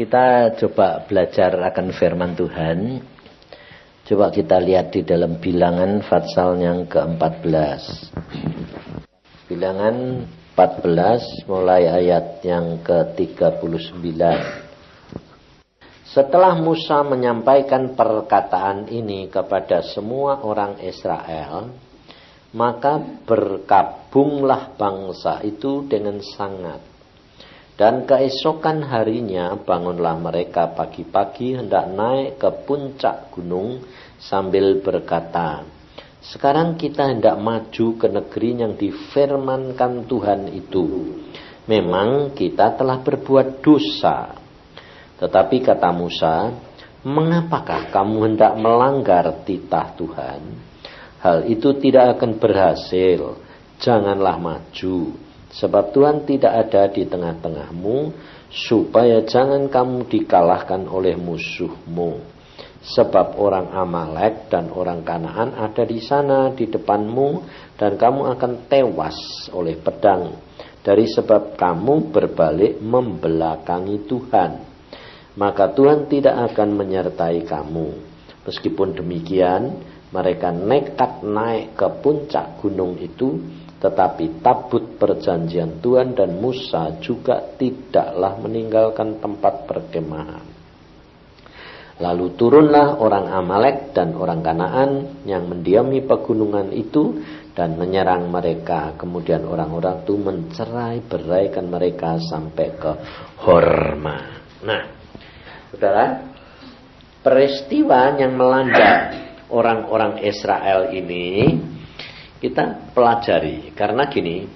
Kita coba belajar akan firman Tuhan. Coba kita lihat di dalam bilangan fatsal yang ke-14. Bilangan 14 mulai ayat yang ke-39. Setelah Musa menyampaikan perkataan ini kepada semua orang Israel, maka berkabunglah bangsa itu dengan sangat dan keesokan harinya bangunlah mereka pagi-pagi hendak naik ke puncak gunung sambil berkata, sekarang kita hendak maju ke negeri yang difirmankan Tuhan itu. Memang kita telah berbuat dosa. Tetapi kata Musa, mengapakah kamu hendak melanggar titah Tuhan? Hal itu tidak akan berhasil. Janganlah maju Sebab Tuhan tidak ada di tengah-tengahmu supaya jangan kamu dikalahkan oleh musuhmu. Sebab orang Amalek dan orang Kanaan ada di sana di depanmu dan kamu akan tewas oleh pedang. Dari sebab kamu berbalik membelakangi Tuhan. Maka Tuhan tidak akan menyertai kamu. Meskipun demikian, mereka nekat naik ke puncak gunung itu tetapi tabut perjanjian Tuhan dan Musa juga tidaklah meninggalkan tempat perkemahan. Lalu turunlah orang Amalek dan orang Kanaan yang mendiami pegunungan itu dan menyerang mereka. Kemudian orang-orang itu mencerai beraikan mereka sampai ke Horma. Nah, saudara, peristiwa yang melanda orang-orang Israel ini kita pelajari. Karena gini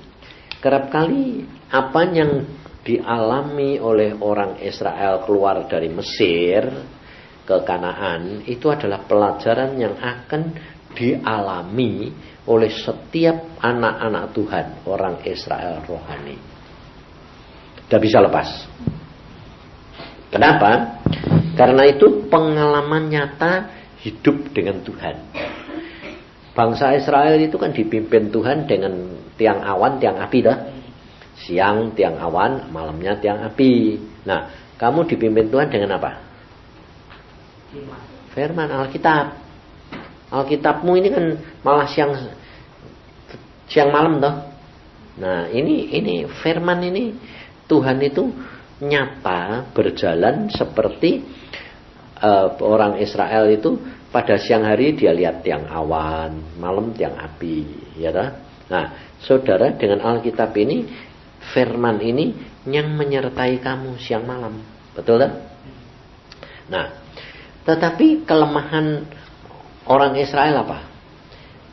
kerap kali apa yang dialami oleh orang Israel keluar dari Mesir ke Kanaan itu adalah pelajaran yang akan dialami oleh setiap anak-anak Tuhan orang Israel rohani. Tidak bisa lepas? Kenapa? karena itu pengalaman nyata hidup dengan Tuhan Bangsa Israel itu kan dipimpin Tuhan dengan tiang awan, tiang api dah. Siang tiang awan, malamnya tiang api. Nah, kamu dipimpin Tuhan dengan apa? Firman Alkitab. Alkitabmu ini kan malah siang siang malam toh. Nah, ini ini firman ini Tuhan itu nyata berjalan seperti uh, orang Israel itu pada siang hari dia lihat tiang awan, malam tiang api, ya dah. Nah, saudara dengan Alkitab ini, firman ini yang menyertai kamu siang malam, betul tak? Nah, tetapi kelemahan orang Israel apa?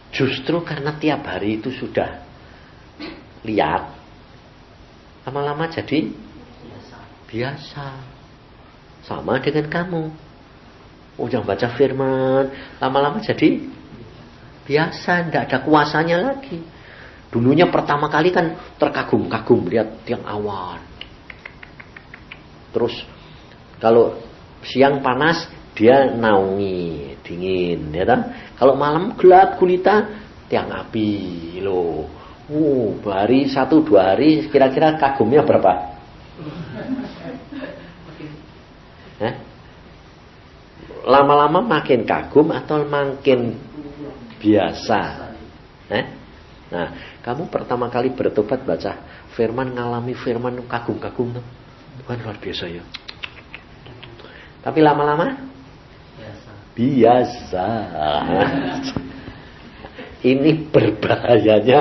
Justru karena tiap hari itu sudah lihat, lama-lama jadi biasa. biasa. Sama dengan kamu Ujang baca firman, lama-lama jadi biasa, tidak ada kuasanya lagi. Dulunya pertama kali kan terkagum-kagum lihat tiang awan. Terus kalau siang panas dia naungi dingin, ya kan? Kalau malam gelap gulita tiang api loh. Uh, hari satu dua hari kira-kira kagumnya berapa? Eh? Lama-lama makin kagum atau makin biasa. Eh? Nah, kamu pertama kali bertobat baca firman ngalami firman kagum-kagum tuh. Bukan luar biasa ya. Tapi lama-lama biasa. biasa. Ini berbahayanya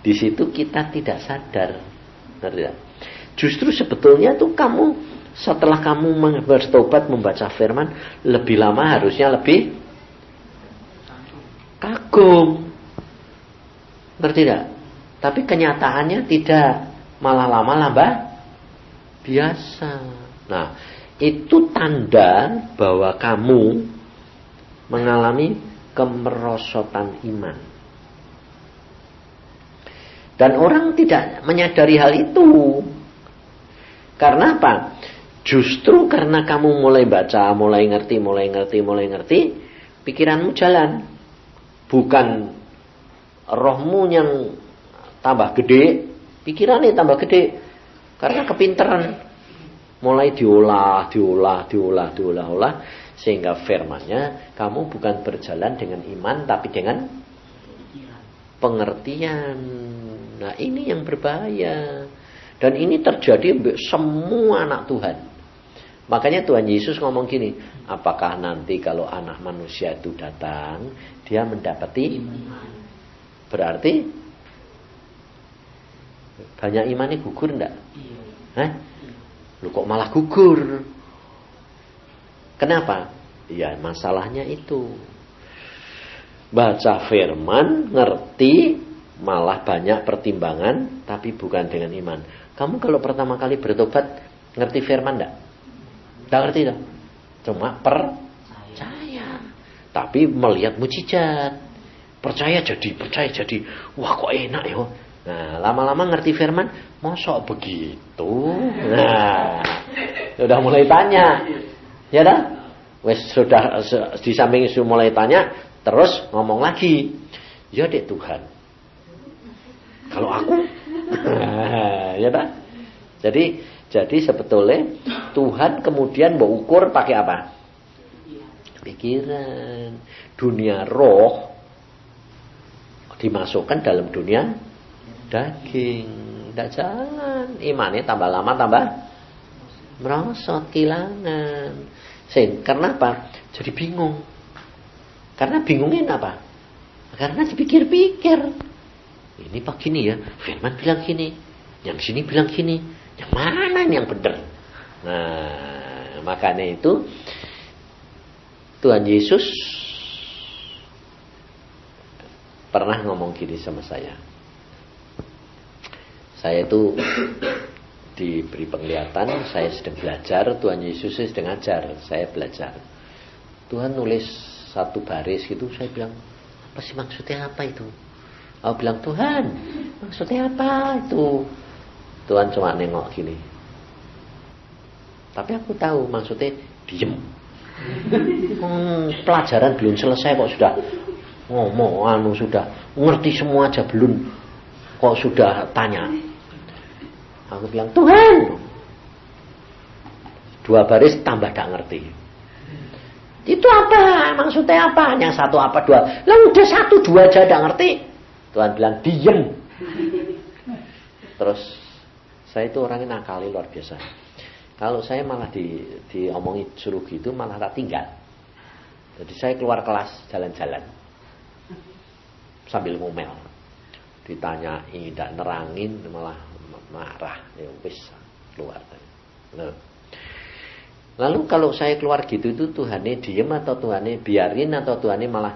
di situ kita tidak sadar. Justru sebetulnya tuh kamu setelah kamu bertobat membaca firman lebih lama harusnya lebih kagum. Ngerti tidak tapi kenyataannya tidak. Malah lama lama biasa. Nah itu tanda bahwa kamu mengalami kemerosotan iman. Dan orang tidak menyadari hal itu. Karena apa? Justru karena kamu mulai baca, mulai ngerti, mulai ngerti, mulai ngerti, pikiranmu jalan. Bukan rohmu yang tambah gede, pikirannya tambah gede. Karena kepinteran. mulai diolah, diolah, diolah, diolah, olah sehingga firmannya kamu bukan berjalan dengan iman tapi dengan pengertian. Nah, ini yang berbahaya. Dan ini terjadi semua anak Tuhan. Makanya Tuhan Yesus ngomong gini, apakah nanti kalau anak manusia itu datang, dia mendapati berarti banyak imannya gugur enggak? Hah? Lu kok malah gugur? Kenapa? Ya masalahnya itu. Baca firman, ngerti, malah banyak pertimbangan, tapi bukan dengan iman. Kamu kalau pertama kali bertobat, ngerti firman enggak? Enggak ngerti dong. Cuma percaya. Tapi melihat mujizat. Percaya jadi, percaya jadi. Wah kok enak ya. Nah, lama-lama ngerti firman, mosok begitu. Nah, sudah mulai tanya. Ya dah? Wes sudah di samping itu mulai tanya, terus ngomong lagi. Ya dek Tuhan. Kalau aku, ya dah? Jadi jadi sebetulnya Tuhan kemudian mau ukur pakai apa? Pikiran. Dunia roh dimasukkan dalam dunia daging. Tidak jalan. Imannya tambah lama tambah merosot, kehilangan. Sehingga, karena apa? Jadi bingung. Karena bingungin apa? Karena dipikir-pikir. Ini pak gini ya, Firman bilang gini, yang sini bilang gini, yang mana ini yang benar? Nah, makanya itu Tuhan Yesus pernah ngomong gini sama saya. Saya itu diberi penglihatan, saya sedang belajar, Tuhan Yesus sedang ajar, saya belajar. Tuhan nulis satu baris gitu, saya bilang, apa sih maksudnya apa itu? Aku bilang, Tuhan, maksudnya apa itu? Tuhan cuma nengok gini. Tapi aku tahu maksudnya diem. Hmm, pelajaran belum selesai kok sudah ngomong anu sudah ngerti semua aja belum kok sudah tanya. Aku bilang Tuhan. Dua baris tambah gak ngerti. Itu apa? Maksudnya apa? Yang satu apa dua? Lah udah satu dua aja gak ngerti. Tuhan bilang diem. Terus saya itu orangnya nakali luar biasa. Kalau saya malah di diomongi suruh gitu malah tak tinggal. Jadi saya keluar kelas jalan-jalan sambil ngomel. Ditanyai, tidak nerangin malah marah. Ya wis keluar. Nah. Lalu kalau saya keluar gitu itu Tuhannya diem atau Tuhannya biarin atau Tuhannya malah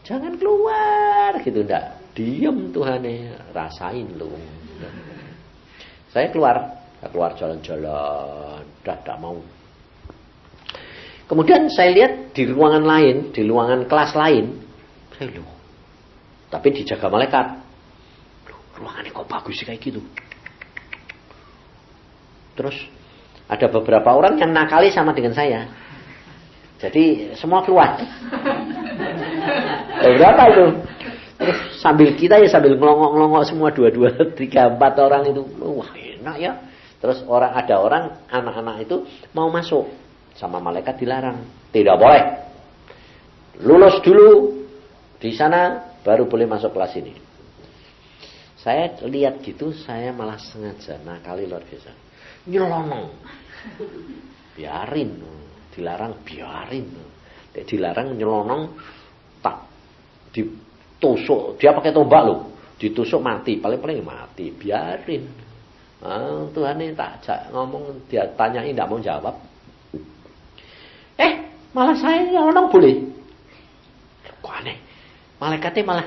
jangan keluar gitu ndak. Diem Tuhannya rasain lu. Saya keluar, saya keluar jalan-jalan, dah tidak mau. Kemudian saya lihat di ruangan lain, di ruangan kelas lain, saya tapi dijaga malaikat. Loh, ruangannya kok bagus sih kayak gitu. Terus ada beberapa orang yang nakali sama dengan saya. Jadi semua keluar. Berapa itu? Terus sambil kita ya sambil ngelongok-ngelongok semua dua-dua, tiga, empat orang itu. Wah ya. Terus orang ada orang anak-anak itu mau masuk sama malaikat dilarang. Tidak boleh. Lulus dulu di sana baru boleh masuk kelas ini. Saya lihat gitu saya malah sengaja nakali luar biasa. Nyelonong. Biarin. Dilarang biarin. Dilarang nyelonong tak ditusuk. Dia pakai tombak loh. Ditusuk mati. Paling-paling mati. Biarin. Ah, Tuhan ini tak ajak ngomong dia tanyain tidak mau jawab. Eh, malah saya nyelonong boleh. Kok aneh? Malaikatnya malah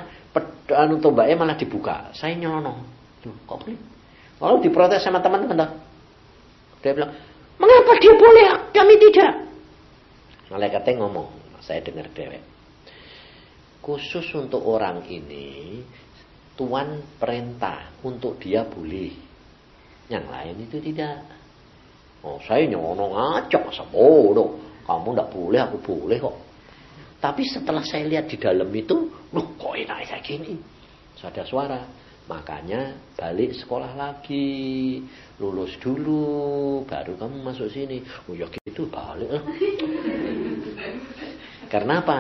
anu tombaknya malah dibuka. Saya. Loh, kok boleh? Lalu diprotes sama teman-teman. Dia bilang, mengapa dia boleh, kami tidak? Malaikatnya ngomong, saya dengar dewek. Khusus untuk orang ini, Tuhan perintah untuk dia boleh. Yang lain itu tidak. Oh, saya nyonong aja masa bodoh. Kamu tidak boleh, aku boleh kok. Tapi setelah saya lihat di dalam itu, loh kok enak kayak gini. Ada suara. Makanya balik sekolah lagi, lulus dulu, baru kamu masuk sini. Oh ya gitu balik. Karena apa?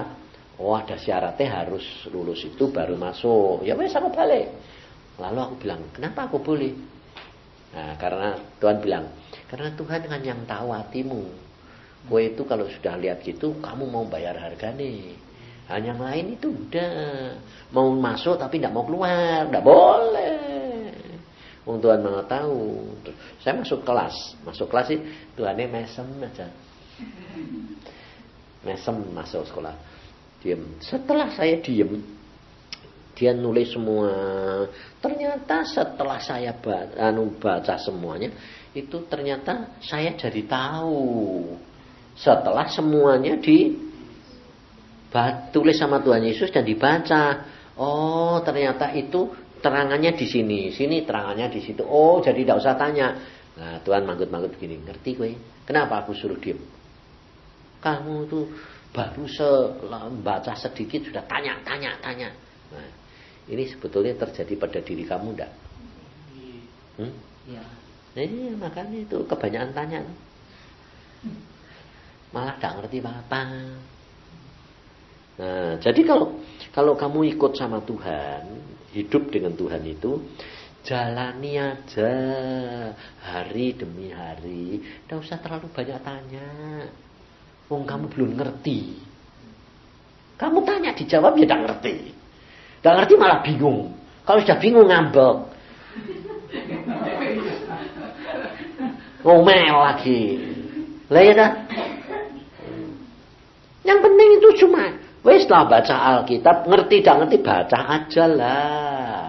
Oh ada syaratnya harus lulus itu baru masuk. Ya wes aku balik. Lalu aku bilang, kenapa aku boleh? Nah, karena Tuhan bilang, karena Tuhan kan yang tahu hatimu. Kue itu kalau sudah lihat gitu, kamu mau bayar harga nih. Nah, yang lain itu udah mau masuk tapi tidak mau keluar, tidak boleh. Wong Tuhan mau tahu. Saya masuk kelas, masuk kelas sih Tuhannya mesem aja. Mesem masuk sekolah. Diam. Setelah saya diam, dia nulis semua. Ternyata setelah saya baca, anu baca semuanya, itu ternyata saya jadi tahu. Setelah semuanya di tulis sama Tuhan Yesus dan dibaca. Oh, ternyata itu terangannya di sini, sini terangannya di situ. Oh, jadi tidak usah tanya. Nah, Tuhan manggut-manggut begini, ngerti gue? Kenapa aku suruh diam? Kamu tuh baru baca sedikit sudah tanya, tanya, tanya. Nah, ini sebetulnya terjadi pada diri kamu enggak? Hmm? Ya. Eh, makanya itu kebanyakan tanya. Malah tidak ngerti apa-apa. Nah, jadi kalau kalau kamu ikut sama Tuhan, hidup dengan Tuhan itu, jalani aja hari demi hari. Tidak usah terlalu banyak tanya. Wong kamu belum ngerti. Kamu tanya dijawab ya tidak ngerti. Tidak ngerti malah bingung. Kalau sudah bingung ngambek. Ngomel lagi. Lah ya? Yang penting itu cuma wes lah baca Alkitab, ngerti tidak ngerti baca aja lah.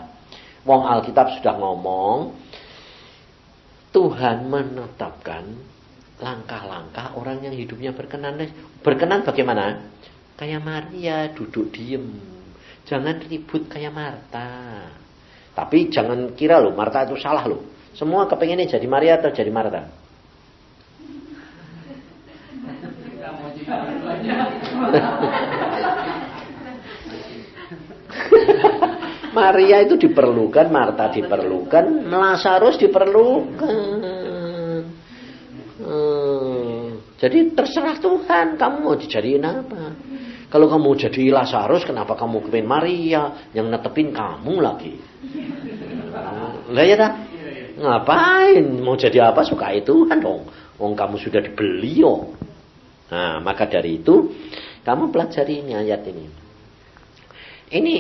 Wong Alkitab sudah ngomong, Tuhan menetapkan langkah-langkah orang yang hidupnya berkenan. Berkenan bagaimana? Kayak Maria duduk diem Jangan ribut kayak Marta. Tapi jangan kira loh, Marta itu salah loh. Semua kepengennya jadi Maria atau jadi Marta? Maria itu diperlukan, Marta diperlukan, Lazarus diperlukan. Hmm. Jadi terserah Tuhan, kamu mau dijadiin apa? Kalau kamu jadi Lazarus, kenapa kamu kepin Maria yang netepin kamu lagi? Lah ya tak? Ngapain? Mau jadi apa suka itu kan dong. Wong kamu sudah dibeli yo. Nah, maka dari itu kamu pelajari ini ayat ini. Ini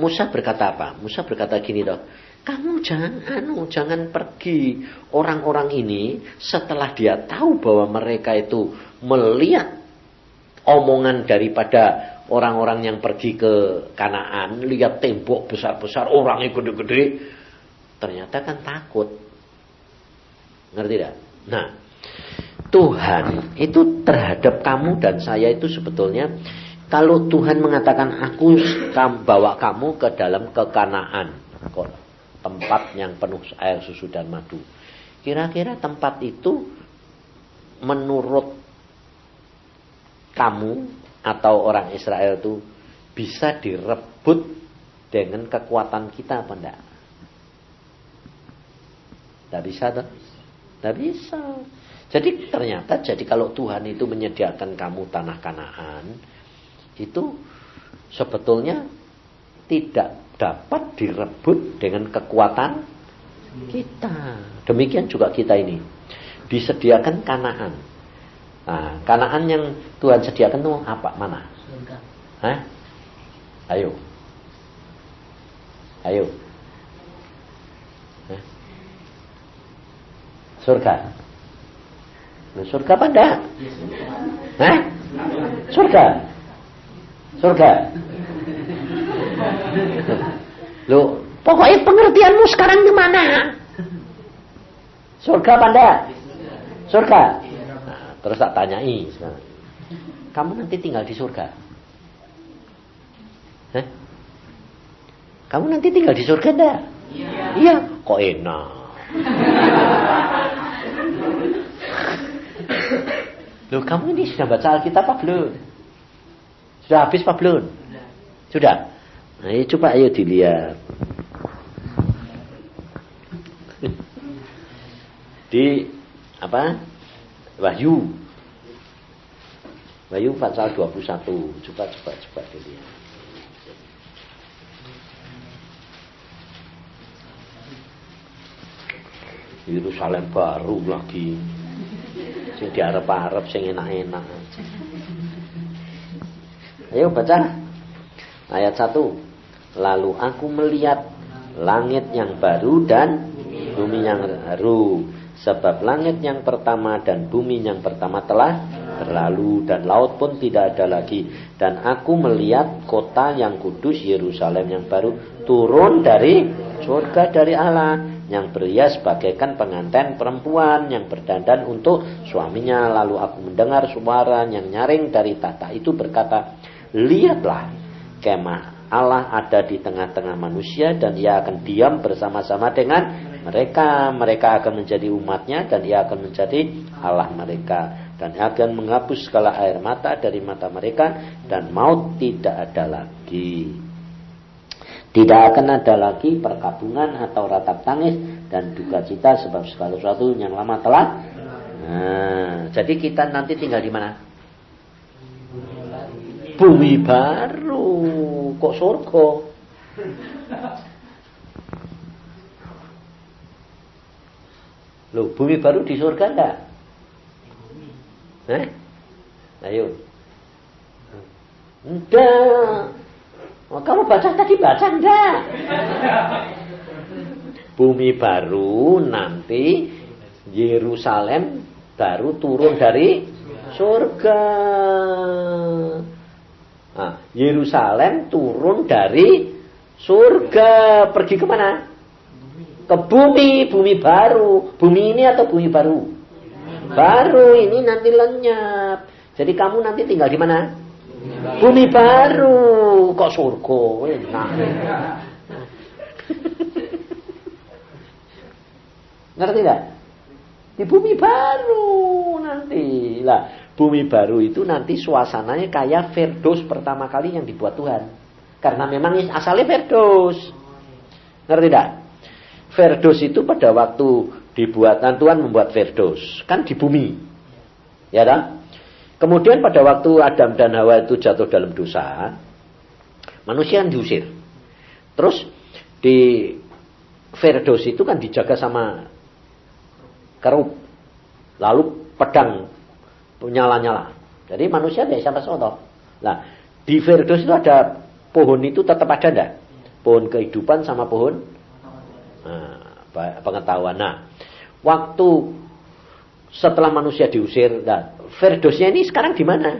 Musa berkata apa? Musa berkata gini loh. Kamu jangan anu, jangan pergi orang-orang ini setelah dia tahu bahwa mereka itu melihat omongan daripada orang-orang yang pergi ke Kanaan, lihat tembok besar-besar, orangnya gede-gede, ternyata kan takut. Ngerti tidak? Nah, Tuhan itu terhadap kamu dan saya itu sebetulnya kalau Tuhan mengatakan aku bawa kamu ke dalam kekanaan tempat yang penuh air susu dan madu. Kira-kira tempat itu menurut kamu atau orang Israel itu bisa direbut dengan kekuatan kita apa enggak? Tidak bisa. Tidak bisa. Jadi ternyata jadi kalau Tuhan itu menyediakan kamu tanah kanaan itu sebetulnya tidak dapat direbut dengan kekuatan kita. Demikian juga kita ini disediakan kanaan. Nah, kanaan yang Tuhan sediakan itu apa? Mana? Surga. Hah? Ayo. Ayo. Hah? Surga. Loh, surga apa enggak? Hah? Surga. Surga. Loh, pokoknya pengertianmu sekarang di mana? Surga apa enggak? Surga. Terus tak tanyai, kamu nanti tinggal di surga. Hah? Kamu nanti tinggal di surga enggak? Iya. ya, kok enak. Loh, kamu ini sudah baca Alkitab apa belum? Sudah habis apa belum? Sudah. Nah, Ayo coba ayo dilihat. di apa? Wahyu. Wahyu pasal 21. Coba coba coba dilihat. Yerusalem baru lagi. Sing diarep-arep sing enak-enak. Ayo baca ayat 1. Lalu aku melihat langit yang baru dan bumi yang baru. Sebab langit yang pertama dan bumi yang pertama telah berlalu dan laut pun tidak ada lagi. Dan aku melihat kota yang kudus Yerusalem yang baru turun dari surga dari Allah yang berhias bagaikan pengantin perempuan yang berdandan untuk suaminya. Lalu aku mendengar suara yang nyaring dari tata itu berkata, Lihatlah kemah Allah ada di tengah-tengah manusia dan ia akan diam bersama-sama dengan mereka. Mereka akan menjadi umatnya dan ia akan menjadi Allah mereka. Dan ia akan menghapus segala air mata dari mata mereka dan maut tidak ada lagi. Tidak akan ada lagi perkabungan atau ratap tangis dan duka cita sebab segala sesuatu yang lama telah. Nah, jadi kita nanti tinggal di mana? Bumi baru. Kok surga? Loh, bumi baru di surga enggak? Eh? Ayo. Enggak. Oh, kamu baca tadi baca enggak? Bumi baru nanti Yerusalem baru turun dari surga. Nah, Yerusalem turun dari surga pergi ke mana? Ke bumi, bumi baru. Bumi ini atau bumi baru? Baru ini nanti lenyap. Jadi kamu nanti tinggal di mana? Bumi baru. Kok surga? Enak. Ngerti nggak? Di bumi baru nanti. Lah, bumi baru itu nanti suasananya kayak Firdaus pertama kali yang dibuat Tuhan. Karena memang asalnya Firdaus. Ngerti tidak? Verdos itu pada waktu dibuatan Tuhan membuat Verdos kan di bumi, ya kan? Kemudian pada waktu Adam dan Hawa itu jatuh dalam dosa, manusia diusir. Terus di Verdos itu kan dijaga sama kerup, lalu pedang nyala-nyala. Jadi manusia tidak sampai soto. Nah, di Verdos itu ada pohon itu tetap ada enggak? Pohon kehidupan sama pohon Nah, pengetahuan. Nah, waktu setelah manusia diusir, nah, Ferdosnya ini sekarang di mana?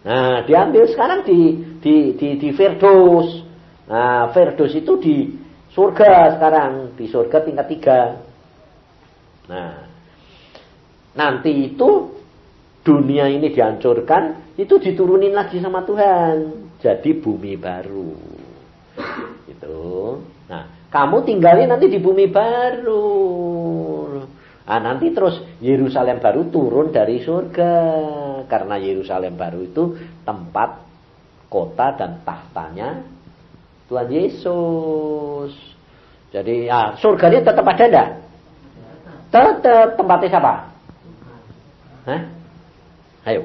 Nah, diambil sekarang di di di, di Firdos. Nah, Firdos itu di surga sekarang, di surga tingkat tiga. Nah, nanti itu dunia ini dihancurkan, itu diturunin lagi sama Tuhan. Jadi bumi baru. Itu. Nah, kamu tinggalnya nanti di bumi baru. Nah, nanti terus Yerusalem baru turun dari surga. Karena Yerusalem baru itu tempat kota dan tahtanya Tuhan Yesus. Jadi ya, surganya tetap ada enggak? Tetap tempatnya siapa? Hah? Ayo.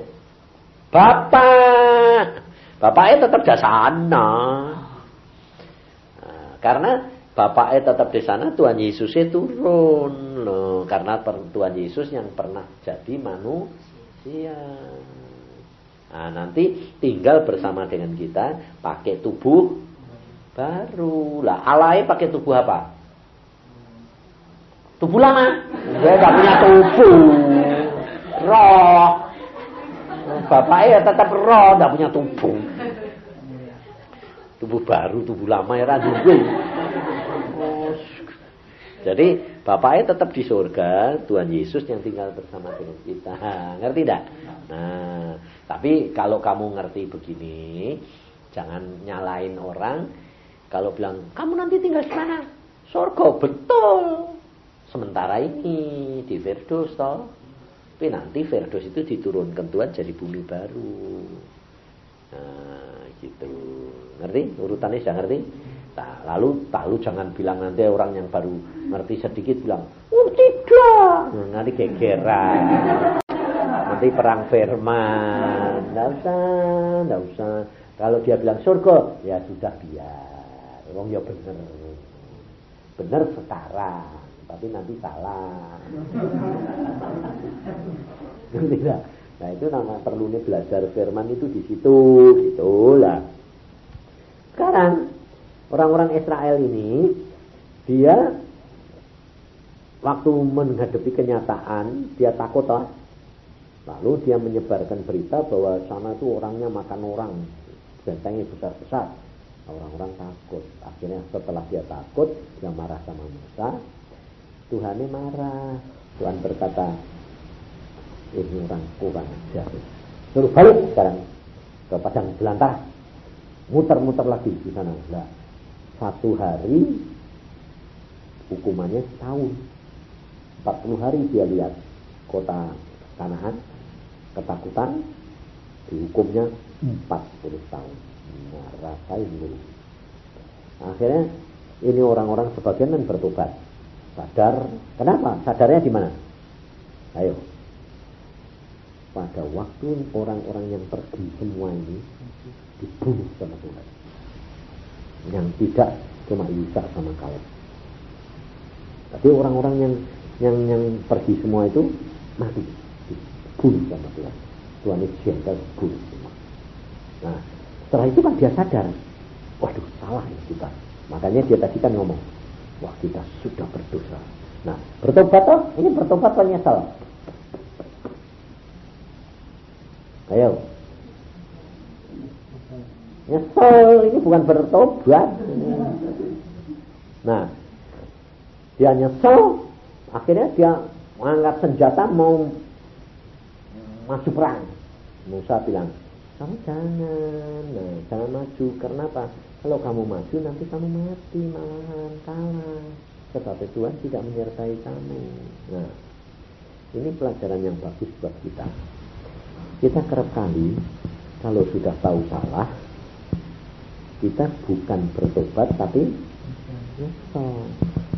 Bapak. Bapaknya tetap di sana. Karena bapaknya tetap di sana, Tuhan Yesusnya turun loh. Karena Tuhan Yesus yang pernah jadi manusia. Nah, nanti tinggal bersama dengan kita pakai tubuh baru. Lah, alai pakai tubuh apa? Tubuh lama. Dia gak punya tubuh. Roh. Bapaknya tetap roh, gak punya tubuh tubuh baru, tubuh lama ya gue. Jadi bapaknya tetap di surga, Tuhan Yesus yang tinggal bersama dengan kita. Ngerti tidak? Nah, tapi kalau kamu ngerti begini, jangan nyalain orang. Kalau bilang, kamu nanti tinggal di mana? Surga, betul. Sementara ini di Firdaus toh. Tapi nanti Firdaus itu diturunkan Tuhan jadi bumi baru. Nah, gitu. Ngerti? Urutannya sudah ngerti? Nah, lalu lalu jangan bilang nanti orang yang baru ngerti sedikit bilang, oh tidak, nah, nanti gegeran, nanti perang firman, nggak usah, nggak usah. Kalau dia bilang surga, ya sudah biar, wong ya bener, bener sekarang, tapi nanti salah. Tidak. Nah itu nama perlunya belajar firman itu di situ, gitulah. Sekarang orang-orang Israel ini dia waktu menghadapi kenyataan dia takut toh. Lalu dia menyebarkan berita bahwa sana itu orangnya makan orang, bentengnya besar-besar. Orang-orang takut. Akhirnya setelah dia takut, dia marah sama Musa. Tuhannya marah. Tuhan berkata, ini orang kurang ajar. Suruh balik sekarang ke padang belantara muter-muter lagi di sana. Nah, satu hari hukumannya setahun. 40 hari dia lihat kota Kanaan ketakutan dihukumnya 40 tahun. Nah, rasain dulu. Akhirnya ini orang-orang sebagian kan bertobat. Sadar, kenapa? Sadarnya di mana? Ayo. Pada waktu orang-orang yang pergi semua ini dibunuh sama Tuhan. Yang tidak cuma Yusa sama Kaleb. Tapi orang-orang yang yang yang pergi semua itu mati dibunuh sama Tuhan. Tuhan itu jenderal bunuh semua. Nah, setelah itu kan dia sadar, waduh salah ya kita. Makanya dia tadi kan ngomong, wah kita sudah berdosa. Nah, bertobat toh, ini bertobat penyesal. Ayo, Nyesel ini bukan bertobat. Nah, dia nyesel, akhirnya dia mengangkat senjata mau maju perang. Musa bilang, kamu jangan, nah, jangan maju. Karena apa? Kalau kamu maju nanti kamu mati malahan kalah. Tetapi Tuhan tidak menyertai kamu. Nah, ini pelajaran yang bagus buat kita. Kita kerap kali kalau sudah tahu salah, kita bukan bertobat tapi nyesel.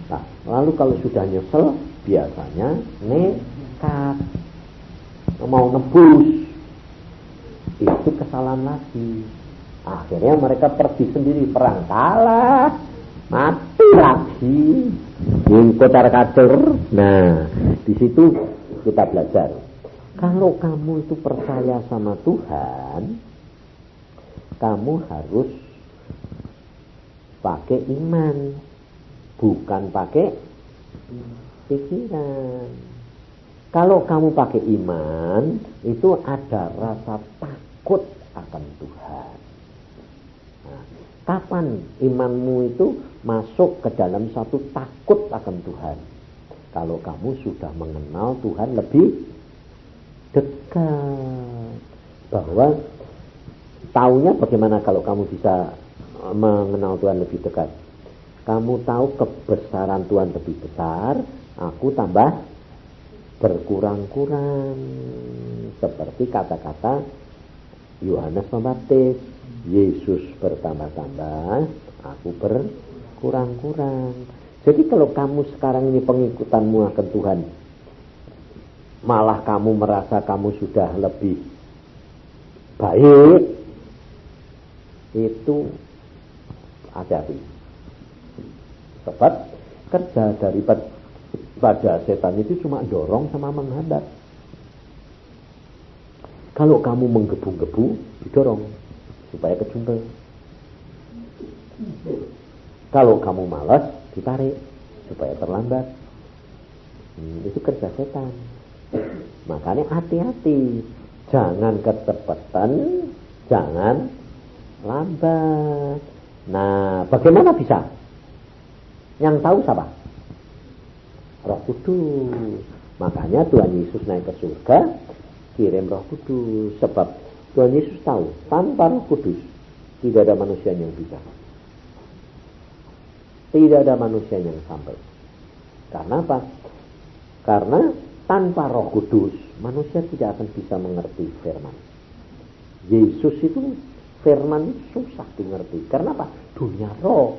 Nah, lalu kalau sudah nyesel biasanya nekat mau nebus itu kesalahan lagi. Akhirnya mereka pergi sendiri perang kalah mati lagi kocar kacir. Nah, di situ kita belajar. Kalau kamu itu percaya sama Tuhan, kamu harus pakai iman. Bukan pakai pikiran. Kalau kamu pakai iman itu ada rasa takut akan Tuhan. Nah, kapan imanmu itu masuk ke dalam satu takut akan Tuhan? Kalau kamu sudah mengenal Tuhan lebih dekat. Bahwa taunya bagaimana kalau kamu bisa mengenal Tuhan lebih dekat. Kamu tahu kebesaran Tuhan lebih besar, aku tambah berkurang-kurang. Seperti kata-kata Yohanes Pembaptis, Yesus bertambah-tambah, aku berkurang-kurang. Jadi kalau kamu sekarang ini pengikutanmu akan Tuhan, malah kamu merasa kamu sudah lebih baik, itu hati-hati. Sebab kerja dari pada setan itu cuma dorong sama menghadap. Kalau kamu menggebu-gebu, didorong supaya kejumpa. Kalau kamu malas, ditarik supaya terlambat. Hmm, itu kerja setan. Makanya hati-hati. Jangan kecepatan, jangan lambat. Nah, bagaimana bisa? Yang tahu siapa? Roh Kudus. Makanya Tuhan Yesus naik ke surga, kirim Roh Kudus. Sebab Tuhan Yesus tahu, tanpa Roh Kudus tidak ada manusia yang bisa. Tidak ada manusia yang sampai. Karena apa? Karena tanpa Roh Kudus, manusia tidak akan bisa mengerti firman. Yesus itu firman susah dimengerti. Karena apa? Dunia roh.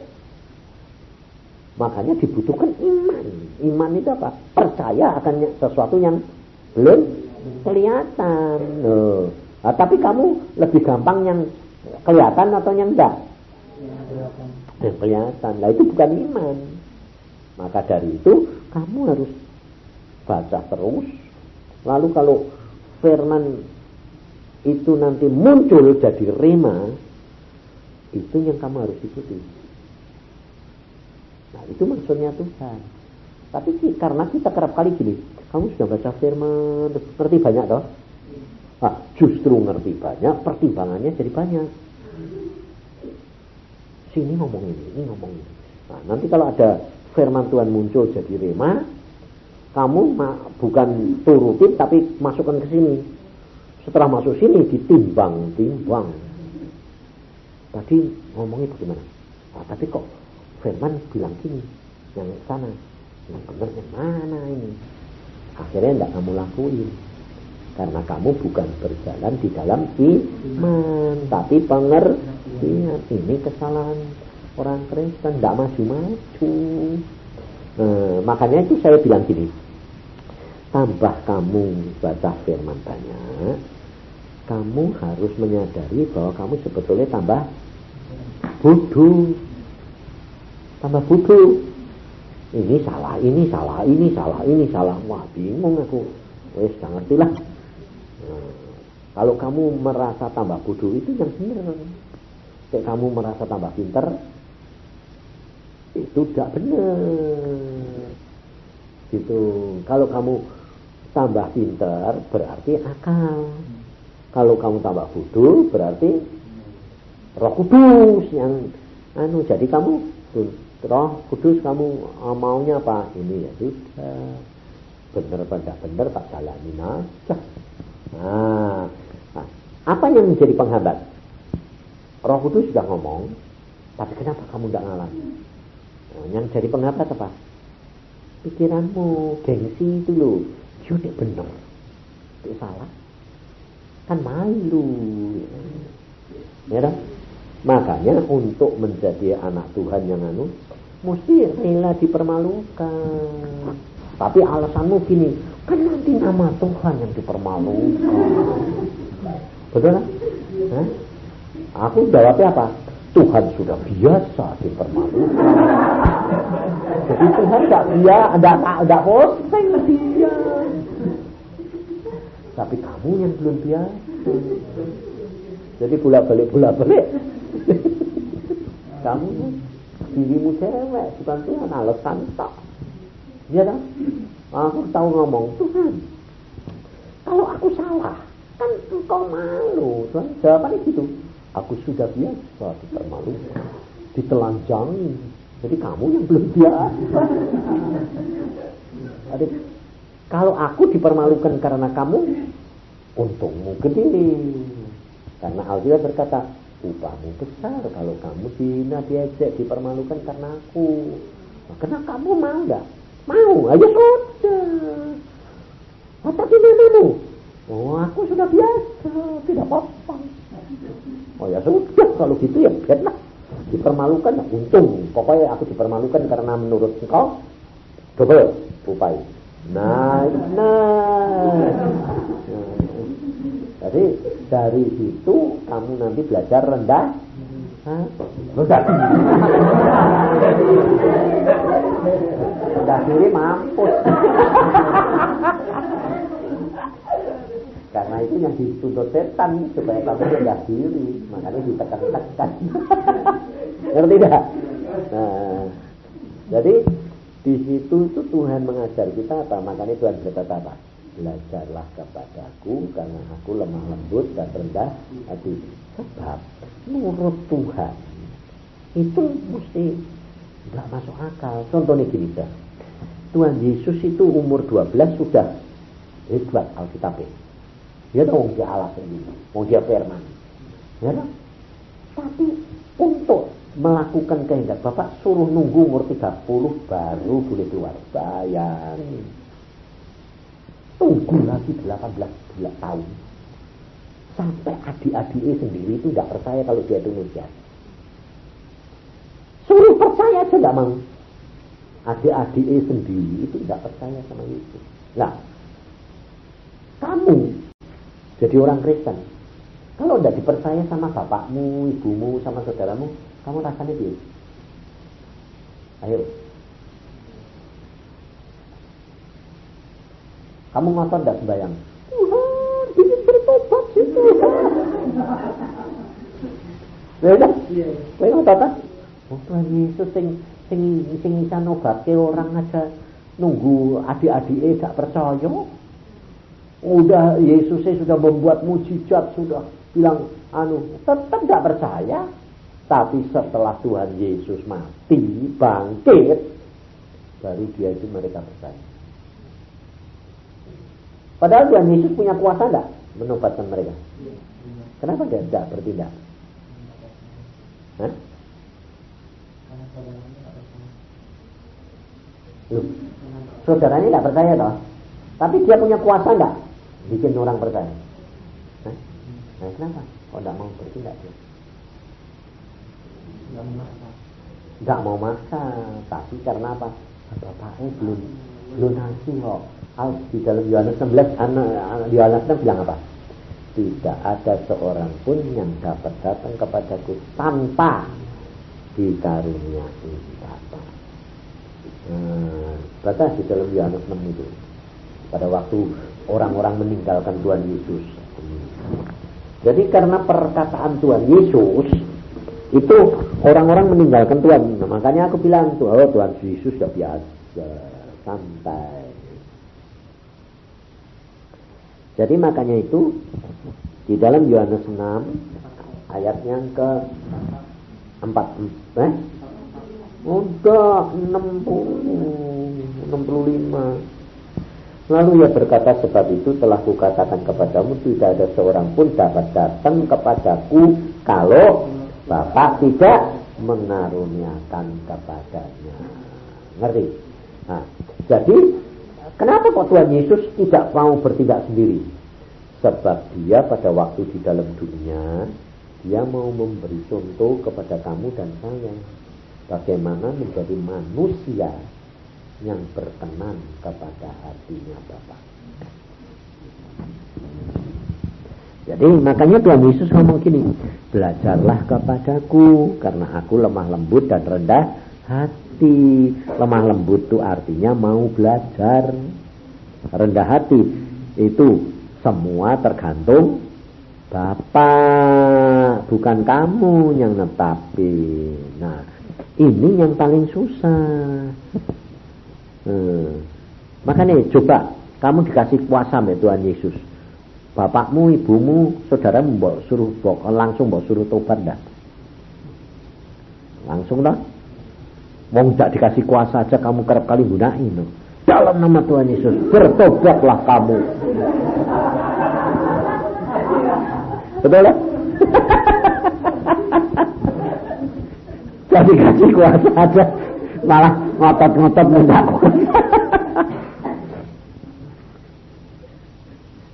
Makanya dibutuhkan iman. Iman itu apa? Percaya akan sesuatu yang belum kelihatan. Nah, tapi kamu lebih gampang yang kelihatan atau yang enggak? Yang kelihatan. Nah itu bukan iman. Maka dari itu kamu harus baca terus. Lalu kalau firman itu nanti muncul jadi rema, itu yang kamu harus ikuti. Nah itu maksudnya Tuhan. Tapi karena kita kerap kali gini, kamu sudah baca firman, ngerti banyak toh? Nah, justru ngerti banyak, pertimbangannya jadi banyak. Sini ngomong ini, ini ngomong ini. Nah, nanti kalau ada firman Tuhan muncul jadi rema, kamu bukan turutin tapi masukkan ke sini. Setelah masuk sini ditimbang-timbang. Tadi ngomongnya bagaimana? Ah, tapi kok firman bilang gini, yang sana, yang benar yang mana ini? Akhirnya tidak kamu lakuin. Karena kamu bukan berjalan di dalam iman, tapi pengertian. Ini kesalahan orang Kristen, tidak maju-maju. Nah, makanya itu saya bilang gini, tambah kamu baca firman banyak, kamu harus menyadari bahwa kamu sebetulnya tambah bodoh. Tambah bodoh. Ini salah, ini salah, ini salah, ini salah. Wah bingung aku. Wes gak ngerti lah. Nah, kalau kamu merasa tambah bodoh itu yang benar. Kayak kamu merasa tambah pinter, itu tidak benar. Gitu. Kalau kamu tambah pinter berarti akal. Kalau kamu tambah bodoh berarti roh kudus yang anu jadi kamu roh kudus kamu ah, maunya apa? Ini ya sudah. Benar pada benar tak jalani aja nah, nah apa yang menjadi penghambat? Roh kudus sudah ngomong tapi kenapa kamu tidak ngalah? Nah, yang jadi penghambat apa? Pikiranmu gengsi itu loh. Yaudah benar itu salah kan malu ya kan? makanya untuk menjadi anak Tuhan yang anu mesti rela dipermalukan. Tapi alasanmu gini, kan nanti nama Tuhan yang dipermalukan. Betul kan? Aku jawabnya apa? Tuhan sudah biasa dipermalukan. Jadi Tuhan tidak dia, tidak tidak posting dia. Tapi kamu yang belum biasa. Jadi bolak balik bolak balik. kamu dirimu cewek bukan Tuhan alasan tak. Ya kan? Aku tahu ngomong. Tuhan kalau aku salah kan engkau malu. Tuhan jawabannya gitu. Aku sudah biasa dipermalukan ditelanjangi. Jadi kamu yang belum biasa. Jadi, kalau aku dipermalukan karena kamu untungmu gede karena Alkitab berkata upahmu besar kalau kamu dihina diajak dipermalukan karena aku. Nah, karena kamu mau nggak? Mau aja sudah oh, tapi namamu oh aku sudah biasa tidak apa-apa. Oh ya sudah kalau gitu ya biarlah. Dipermalukan ya untung. Pokoknya aku dipermalukan karena menurut engkau. Double upaya nah nah. Jadi dari situ kamu nanti belajar rendah. Rendah. Rendah diri mampus. Karena itu yang dituntut setan supaya kamu rendah diri. Makanya ditekan-tekan. Ngerti tidak nah jadi di situ itu Tuhan mengajar kita apa? Makanya Tuhan berkata apa? Belajarlah kepadaku karena aku lemah lembut dan rendah hati. Sebab menurut Tuhan itu mesti nggak masuk akal. Contohnya gini ya Tuhan Yesus itu umur 12 sudah hebat Alkitab dia tahu dia Allah sendiri mau dia firman. Ya tapi untuk melakukan kehendak Bapak suruh nunggu umur 30 baru boleh keluar. Bayangin tunggu lagi 18 bulan tahun. Sampai adik-adiknya sendiri itu tidak percaya kalau dia itu suruh percaya aja tidak mau. Adik-adiknya sendiri itu tidak percaya sama Yesus. Nah, kamu jadi orang Kristen, kalau tidak dipercaya sama bapakmu, ibumu, sama saudaramu, kamu rasanya dia. Ayo. Kamu ngotot tidak sembahyang? Tuhan, ingin bertobat sih Tuhan. Ya udah, kowe ngotot ah? Oh Tuhan Yesus sing sing sing bisa nobate orang aja nunggu adik-adik gak percaya. Udah Yesusnya sudah membuat mujizat sudah bilang anu tetap gak percaya. Tapi setelah Tuhan Yesus mati bangkit baru dia itu mereka percaya. Padahal Tuhan Yesus punya kuasa enggak menobatkan mereka? Kenapa dia tidak bertindak? Hah? Loh, saudaranya tidak percaya toh? Tapi dia punya kuasa enggak bikin orang percaya? Nah, kenapa? Kok tidak mau bertindak dia? Tidak mau maksa, tapi karena apa? Bapaknya belum belum nasi kok. Di dalam Yohanes 16 anak Yohanes 6 bilang apa? Tidak ada seorang pun yang dapat datang kepadaku tanpa dikaruniai Bapa. Nah, batas di dalam Yohanes 6 itu. Pada waktu orang-orang meninggalkan Tuhan Yesus. Jadi karena perkataan Tuhan Yesus itu orang-orang meninggalkan Tuhan. Nah, makanya aku bilang tuh, oh Tuhan Yesus sudah biasa, santai. Jadi makanya itu di dalam Yohanes 6 ayat yang ke 4 eh? Udah 60 65 Lalu ia berkata sebab itu telah kukatakan kepadamu tidak ada seorang pun dapat datang kepadaku kalau Bapak tidak mengaruniakan kepadanya. Ngerti? Nah, jadi kenapa kok Tuhan Yesus tidak mau bertindak sendiri? Sebab dia pada waktu di dalam dunia dia mau memberi contoh kepada kamu dan saya bagaimana menjadi manusia yang berkenan kepada hatinya Bapak. Jadi makanya Tuhan Yesus ngomong gini, belajarlah kepadaku karena aku lemah lembut dan rendah hati. Lemah lembut itu artinya mau belajar. Rendah hati itu semua tergantung Bapak, bukan kamu yang netapin. Nah, ini yang paling susah. Hmm. Makanya coba kamu dikasih kuasa sama Tuhan Yesus. Bapakmu, ibumu, saudara mbok suruh bok, langsung mbok suruh tobat dah. Langsung dah. Wong tidak dikasih kuasa aja kamu kerap kali gunain. No. Dalam nama Tuhan Yesus, bertobatlah kamu. Betul ya? Jadi kasih kuasa aja malah ngotot-ngotot mendak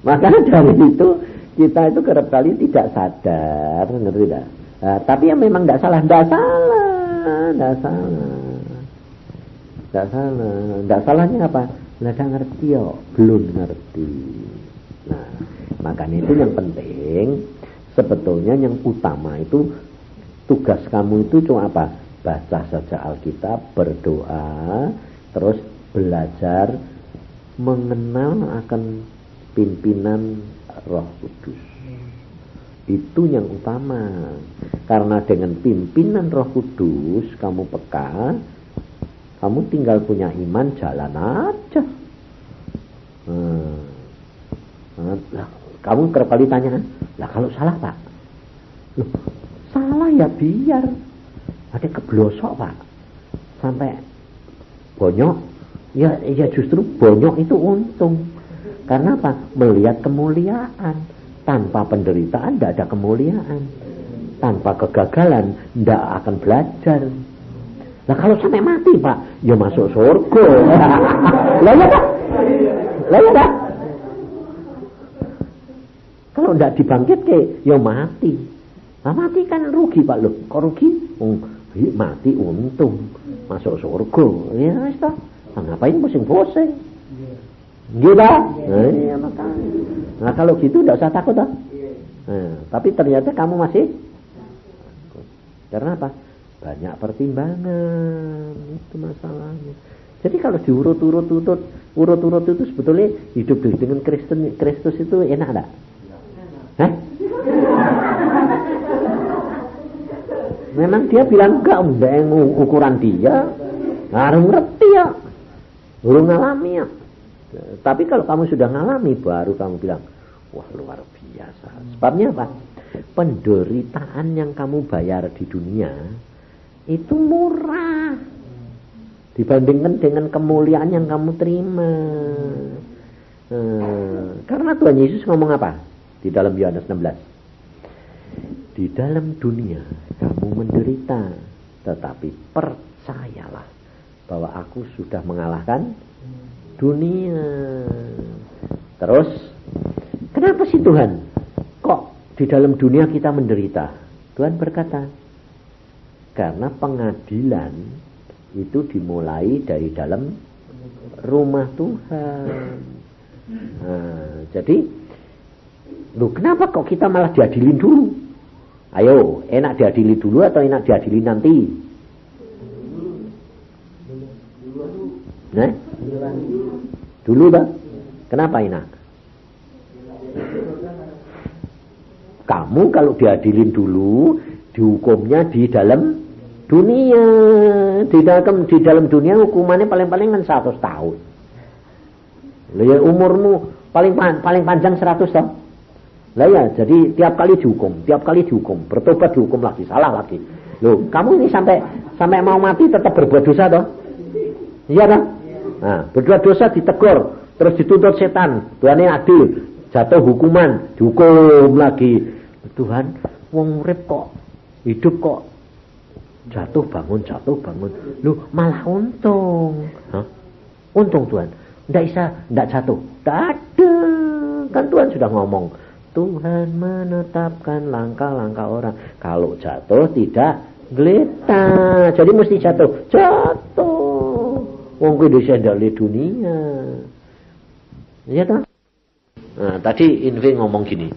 Maka dari itu kita itu kerap kali tidak sadar, ngerti tidak? Nah, tapi yang memang tidak salah, tidak salah, tidak salah, tidak salah, tidak salahnya apa? Tidak ngerti yo, belum ngerti. Nah, makanya itu yang penting, sebetulnya yang utama itu tugas kamu itu cuma apa? Baca saja Alkitab, berdoa, terus belajar mengenal akan pimpinan Roh Kudus. Itu yang utama. Karena dengan pimpinan Roh Kudus kamu peka, kamu tinggal punya iman jalan aja. Hmm. Nah, kamu kerap kali tanya, lah kalau salah pak, Loh, salah ya biar ada keblosok pak, sampai bonyok, ya ya justru bonyok itu untung karena apa? Melihat kemuliaan. Tanpa penderitaan tidak ada kemuliaan. Tanpa kegagalan tidak akan belajar. Nah kalau sampai mati pak, ya masuk surga. Lah ya pak? Lah ya pak? Kalau tidak dibangkit ke, ya mati. Nah mati kan rugi pak loh. Kok rugi? Oh, mati untung. masuk surga. Ya ngapain pusing-pusing? Gitu Nah, iya makanya. Nah, kalau gitu tidak usah takut toh. Nah, tapi ternyata kamu masih Karena apa? Banyak pertimbangan. Itu masalahnya. Jadi kalau diurut-urut-urut, urut-urut itu sebetulnya hidup dengan Kristen, Kristus itu enak enggak? Hah? Memang dia bilang enggak, enggak ukuran dia. Harus ngerti ya. Belum ngalami ya. Tapi kalau kamu sudah ngalami baru kamu bilang, wah luar biasa. Sebabnya apa? Penderitaan yang kamu bayar di dunia itu murah dibandingkan dengan kemuliaan yang kamu terima. Hmm, karena Tuhan Yesus ngomong apa di dalam Yohanes 16? Di dalam dunia kamu menderita, tetapi percayalah bahwa aku sudah mengalahkan dunia. Terus, kenapa sih Tuhan? Kok di dalam dunia kita menderita? Tuhan berkata, karena pengadilan itu dimulai dari dalam rumah Tuhan. Nah, jadi, lu kenapa kok kita malah diadilin dulu? Ayo, enak diadili dulu atau enak diadili nanti? Nah? Dulu bang. Kenapa enak? Kamu kalau diadilin dulu, dihukumnya di dalam dunia. Di dalam di dalam dunia hukumannya paling-paling kan 100 tahun. Lah ya umurmu paling paling panjang 100 tahun lah ya jadi tiap kali dihukum tiap kali dihukum. Bertobat dihukum lagi salah lagi. Loh kamu ini sampai sampai mau mati tetap berbuat dosa toh. Iya kan nah berbuat dosa ditegur terus dituntut setan Tuhan ini adil jatuh hukuman dihukum lagi Tuhan wong urip kok hidup kok Jatuh bangun, jatuh bangun. Lu malah untung. Hah? Untung Tuhan. Tidak bisa, tidak jatuh. Ada. Kan Tuhan sudah ngomong. Tuhan menetapkan langkah-langkah orang. Kalau jatuh tidak geletak. Jadi mesti jatuh. Jatuh. Wong kuwi di dunia. Iya tak? Nah, tadi Invi ngomong gini.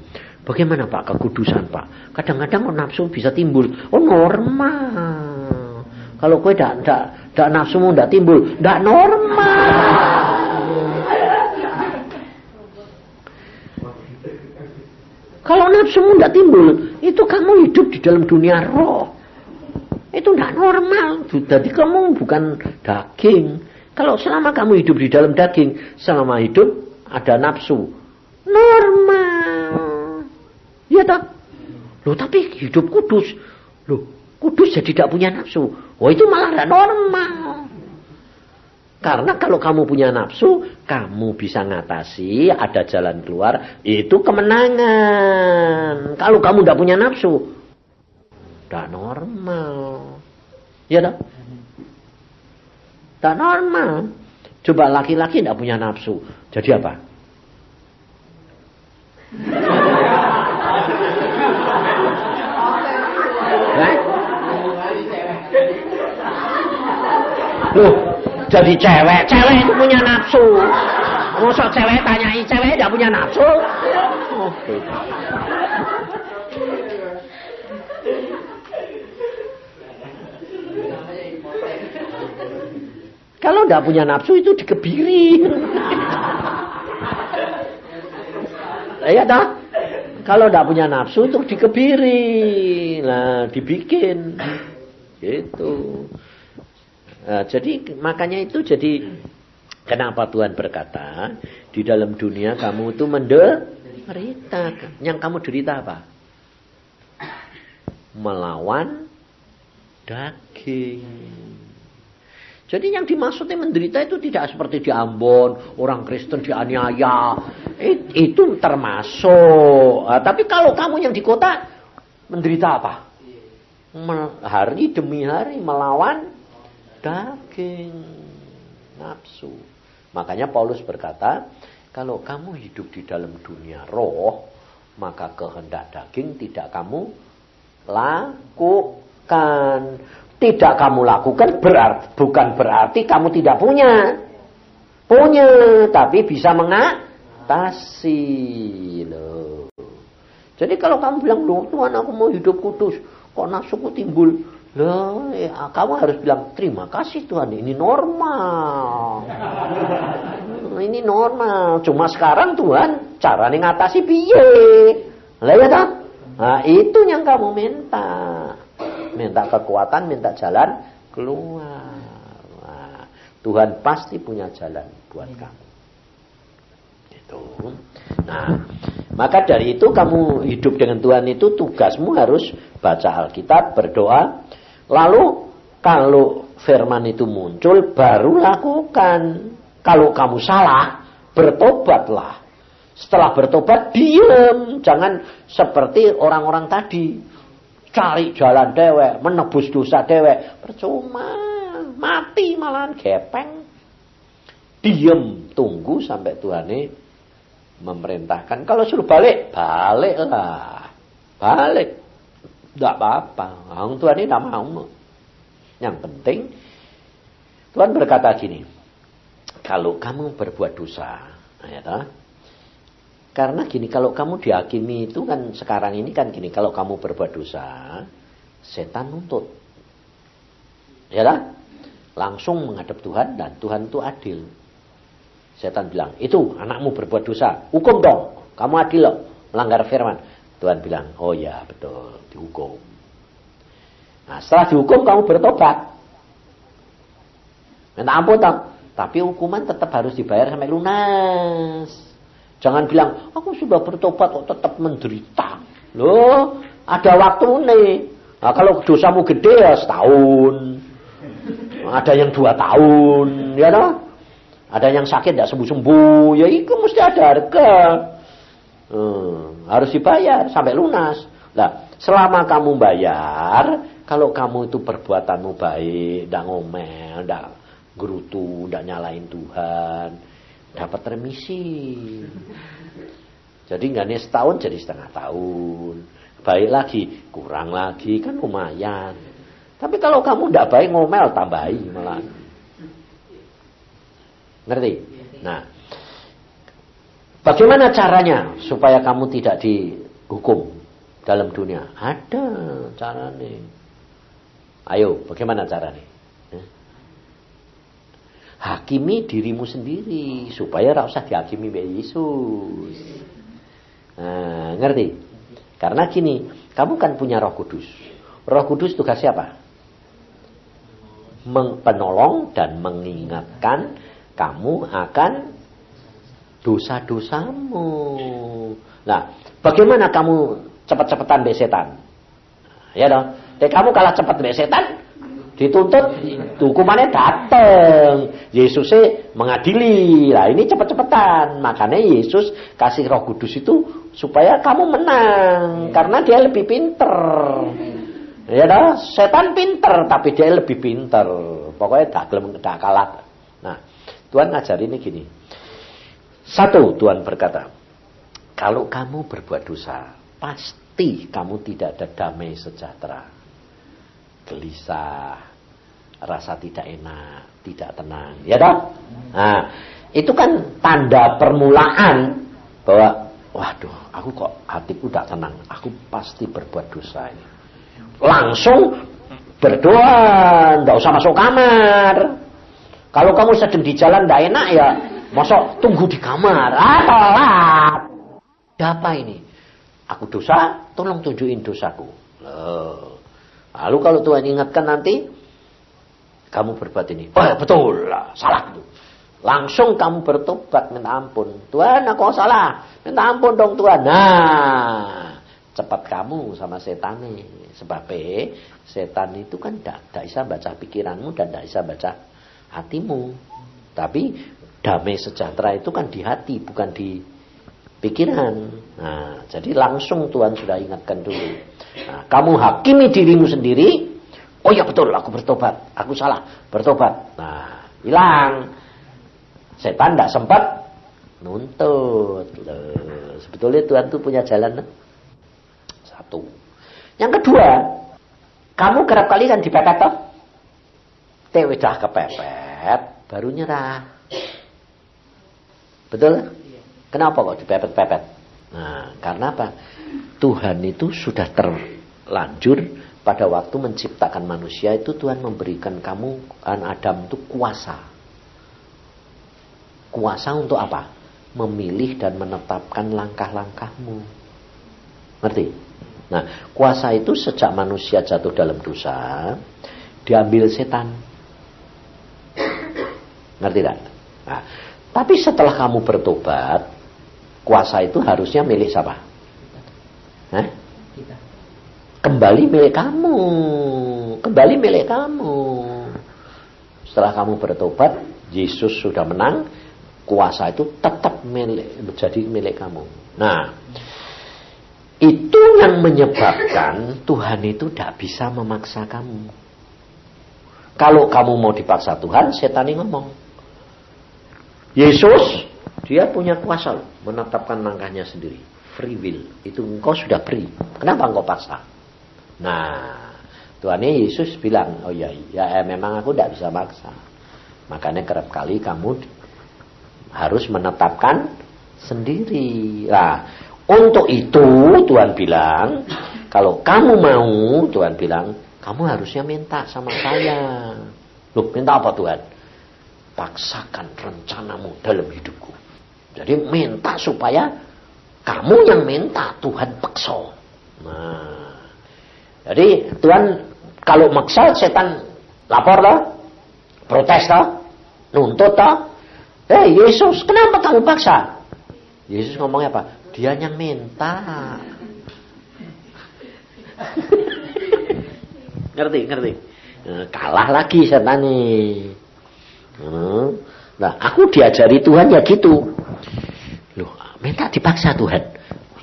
Bagaimana Pak kekudusan Pak? Kadang-kadang nafsu bisa timbul. Oh normal. Kalau kue tidak tidak tidak nafsumu tidak timbul, tidak normal. Kalau nafsumu tidak timbul, itu kamu hidup di dalam dunia roh. Itu tidak normal. Jadi kamu bukan daging. Kalau selama kamu hidup di dalam daging, selama hidup ada nafsu. Normal. Iya tak? Loh tapi hidup kudus. Loh kudus jadi tidak punya nafsu. Oh itu malah tidak normal. Karena kalau kamu punya nafsu, kamu bisa ngatasi, ada jalan keluar, itu kemenangan. Kalau kamu tidak punya nafsu, tidak normal. Ya tak? Tidak normal. Coba laki-laki tidak punya nafsu. Jadi apa? Loh, jadi cewek, cewek itu punya nafsu. Masa cewek tanyai cewek tidak punya nafsu? Oh, Kalau tidak punya nafsu itu dikebiri. Iya dah. Kalau tidak punya nafsu itu dikebiri. Nah, dibikin. Gitu. Nah, jadi makanya itu jadi kenapa Tuhan berkata di dalam dunia kamu itu menderita. Yang kamu derita apa? Melawan daging. Jadi yang dimaksudnya menderita itu tidak seperti di Ambon, orang Kristen dianiaya. It, itu termasuk. Nah, tapi kalau kamu yang di kota menderita apa? Hari demi hari melawan daging nafsu. Makanya Paulus berkata, kalau kamu hidup di dalam dunia roh, maka kehendak daging tidak kamu lakukan. Tidak kamu lakukan berarti bukan berarti kamu tidak punya. Punya, tapi bisa mengatasi loh. Jadi kalau kamu bilang, loh Tuhan aku mau hidup kudus, kok nafsuku timbul? Loh, ya, kamu harus bilang, terima kasih Tuhan, ini normal. ini normal. Cuma sekarang Tuhan, cara ngatasi piye. Lah ya? Nah, itu yang kamu minta. Minta kekuatan, minta jalan keluar. Nah, Tuhan pasti punya jalan buat kamu. Itu. Nah, maka dari itu kamu hidup dengan Tuhan itu tugasmu harus baca Alkitab, berdoa. Lalu kalau firman itu muncul baru lakukan. Kalau kamu salah, bertobatlah. Setelah bertobat, diam. Jangan seperti orang-orang tadi. Cari jalan dewek, menebus dosa dewek. Percuma. Mati malahan gepeng. Diam. Tunggu sampai Tuhan ini memerintahkan. Kalau suruh balik, baliklah. Balik. Tidak apa-apa. Tuhan ini tidak mau. Yang penting, Tuhan berkata gini. Kalau kamu berbuat dosa, ya karena gini, kalau kamu dihakimi itu kan sekarang ini kan gini, kalau kamu berbuat dosa, setan nuntut. Ya kan? Langsung menghadap Tuhan dan Tuhan itu adil. Setan bilang, itu anakmu berbuat dosa, hukum dong. Kamu adil loh, melanggar firman. Tuhan bilang, oh ya betul, dihukum. Nah setelah dihukum kamu bertobat. Minta ampun. Tapi hukuman tetap harus dibayar sampai lunas. Jangan bilang, aku sudah bertobat kok tetap menderita. Loh, ada waktu nih. Nah, kalau dosamu gede ya setahun. Ada yang dua tahun, ya toh? Ada yang sakit tidak sembuh-sembuh, ya itu mesti ada harga. Hmm, harus dibayar sampai lunas. Nah, selama kamu bayar, kalau kamu itu perbuatanmu baik, tidak ngomel, tidak gerutu, tidak nyalain Tuhan, dapat remisi. Jadi nggak nih setahun jadi setengah tahun. Baik lagi, kurang lagi kan lumayan. Tapi kalau kamu tidak baik ngomel tambahi malah. Ngerti? Nah, bagaimana caranya supaya kamu tidak dihukum dalam dunia? Ada caranya. Ayo, bagaimana caranya? Hakimi dirimu sendiri supaya tidak usah dihakimi oleh Yesus. Nah, ngerti? Karena gini, kamu kan punya Roh Kudus. Roh Kudus tugas siapa? Penolong dan mengingatkan kamu akan dosa-dosamu. Nah, bagaimana kamu cepat-cepatan be setan? Ya dong. Tapi kamu kalah cepat be setan, dituntut hukumannya datang Yesus mengadili. Lah ini cepet-cepetan. Makanya Yesus kasih roh kudus itu supaya kamu menang. Karena dia lebih pinter. Ya dah setan pinter tapi dia lebih pinter. Pokoknya tak tak kalah nah Tuhan ngajar ini gini. Satu Tuhan berkata kalau kamu berbuat dosa pasti kamu tidak ada damai sejahtera gelisah, rasa tidak enak, tidak tenang. Ya dong? Nah, itu kan tanda permulaan bahwa waduh, aku kok hatiku tidak tenang. Aku pasti berbuat dosa ini. Langsung berdoa, tidak usah masuk kamar. Kalau kamu sedang di jalan tidak enak ya, masuk tunggu di kamar. Ah. Apa ini? Aku dosa, tolong tunjukin dosaku. Loh. Lalu kalau Tuhan ingatkan nanti, kamu berbuat ini. Oh betul lah, salah itu. Langsung kamu bertobat minta ampun. Tuhan aku salah. Minta ampun dong Tuhan. Nah, cepat kamu sama setan nih. Sebab setan itu kan tidak bisa baca pikiranmu dan tidak bisa baca hatimu. Tapi damai sejahtera itu kan di hati, bukan di pikiran. Nah, jadi langsung Tuhan sudah ingatkan dulu. Nah, kamu hakimi dirimu sendiri. Oh ya betul, aku bertobat. Aku salah, bertobat. Nah, hilang. Setan tidak sempat nuntut. Sebetulnya Tuhan itu punya jalan satu. Yang kedua, kamu kerap kali kan dipepet toh? Teh udah kepepet, baru nyerah. Betul? Kenapa kok dipepet-pepet? Nah, karena apa? Tuhan itu sudah terlanjur pada waktu menciptakan manusia itu Tuhan memberikan kamu an Adam itu kuasa. Kuasa untuk apa? Memilih dan menetapkan langkah-langkahmu. Ngerti? Nah, kuasa itu sejak manusia jatuh dalam dosa diambil setan. Ngerti tak? Nah, tapi setelah kamu bertobat, kuasa itu harusnya milik siapa? Hah? Kembali milik kamu. Kembali milik kamu. Setelah kamu bertobat, Yesus sudah menang, kuasa itu tetap milik, menjadi milik kamu. Nah, itu yang menyebabkan Tuhan itu tidak bisa memaksa kamu. Kalau kamu mau dipaksa Tuhan, setan ini ngomong. Yesus dia punya kuasa loh, menetapkan langkahnya sendiri. Free will. Itu engkau sudah free. Kenapa engkau paksa? Nah, Tuhan Yesus bilang, oh ya, ya memang aku tidak bisa maksa. Makanya kerap kali kamu harus menetapkan sendiri. Nah, untuk itu Tuhan bilang, kalau kamu mau, Tuhan bilang, kamu harusnya minta sama saya. Loh, minta apa Tuhan? Paksakan rencanamu dalam hidupku. Jadi minta supaya kamu yang minta Tuhan paksa. Nah, jadi Tuhan kalau maksa setan lapor lah, protes lah, nuntut lah. Eh hey, Yesus, kenapa kamu paksa? Yesus ngomongnya apa? Dia yang minta. ngerti, ngerti. Nah, kalah lagi setan nih. Nah, aku diajari Tuhan ya gitu. Minta dipaksa Tuhan.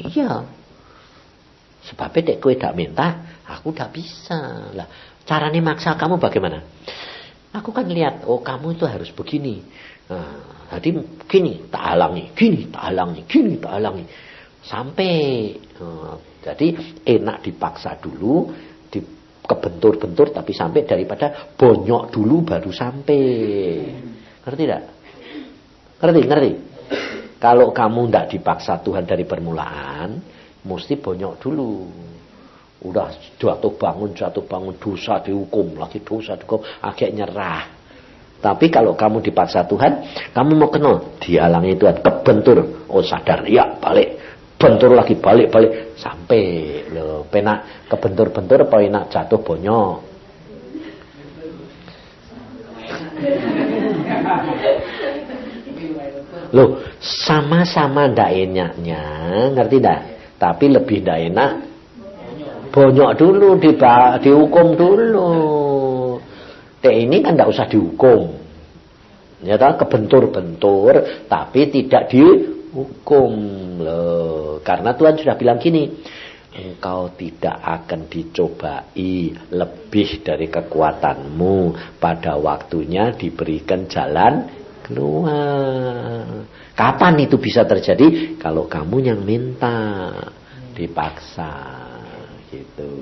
Iya. Sebabnya dek kowe tidak minta, aku tidak bisa. Lah, caranya maksa kamu bagaimana? Aku kan lihat, oh kamu itu harus begini. Nah, jadi gini tak halangi, gini tak halangi, gini tak halangi. Sampai uh, jadi enak dipaksa dulu, di kebentur-bentur tapi sampai daripada bonyok dulu baru sampai. Ngerti tidak? Ngerti, ngerti. Kalau kamu tidak dipaksa Tuhan dari permulaan, mesti bonyok dulu. Udah jatuh bangun, jatuh bangun, dosa dihukum, lagi dosa dihukum, agak nyerah. Tapi kalau kamu dipaksa Tuhan, kamu mau kenal, dihalangi Tuhan, kebentur, oh sadar, ya balik, bentur lagi balik balik sampai lo penak kebentur-bentur apa enak jatuh bonyok Loh, sama-sama ndak enaknya, ngerti ndak? Tapi lebih ndak enak bonyok dulu di dihukum dulu. Teh ini kan ndak usah dihukum. Ya kebentur-bentur tapi tidak dihukum loh. Karena Tuhan sudah bilang gini, engkau tidak akan dicobai lebih dari kekuatanmu pada waktunya diberikan jalan keluar. Kapan itu bisa terjadi? Kalau kamu yang minta, dipaksa, gitu.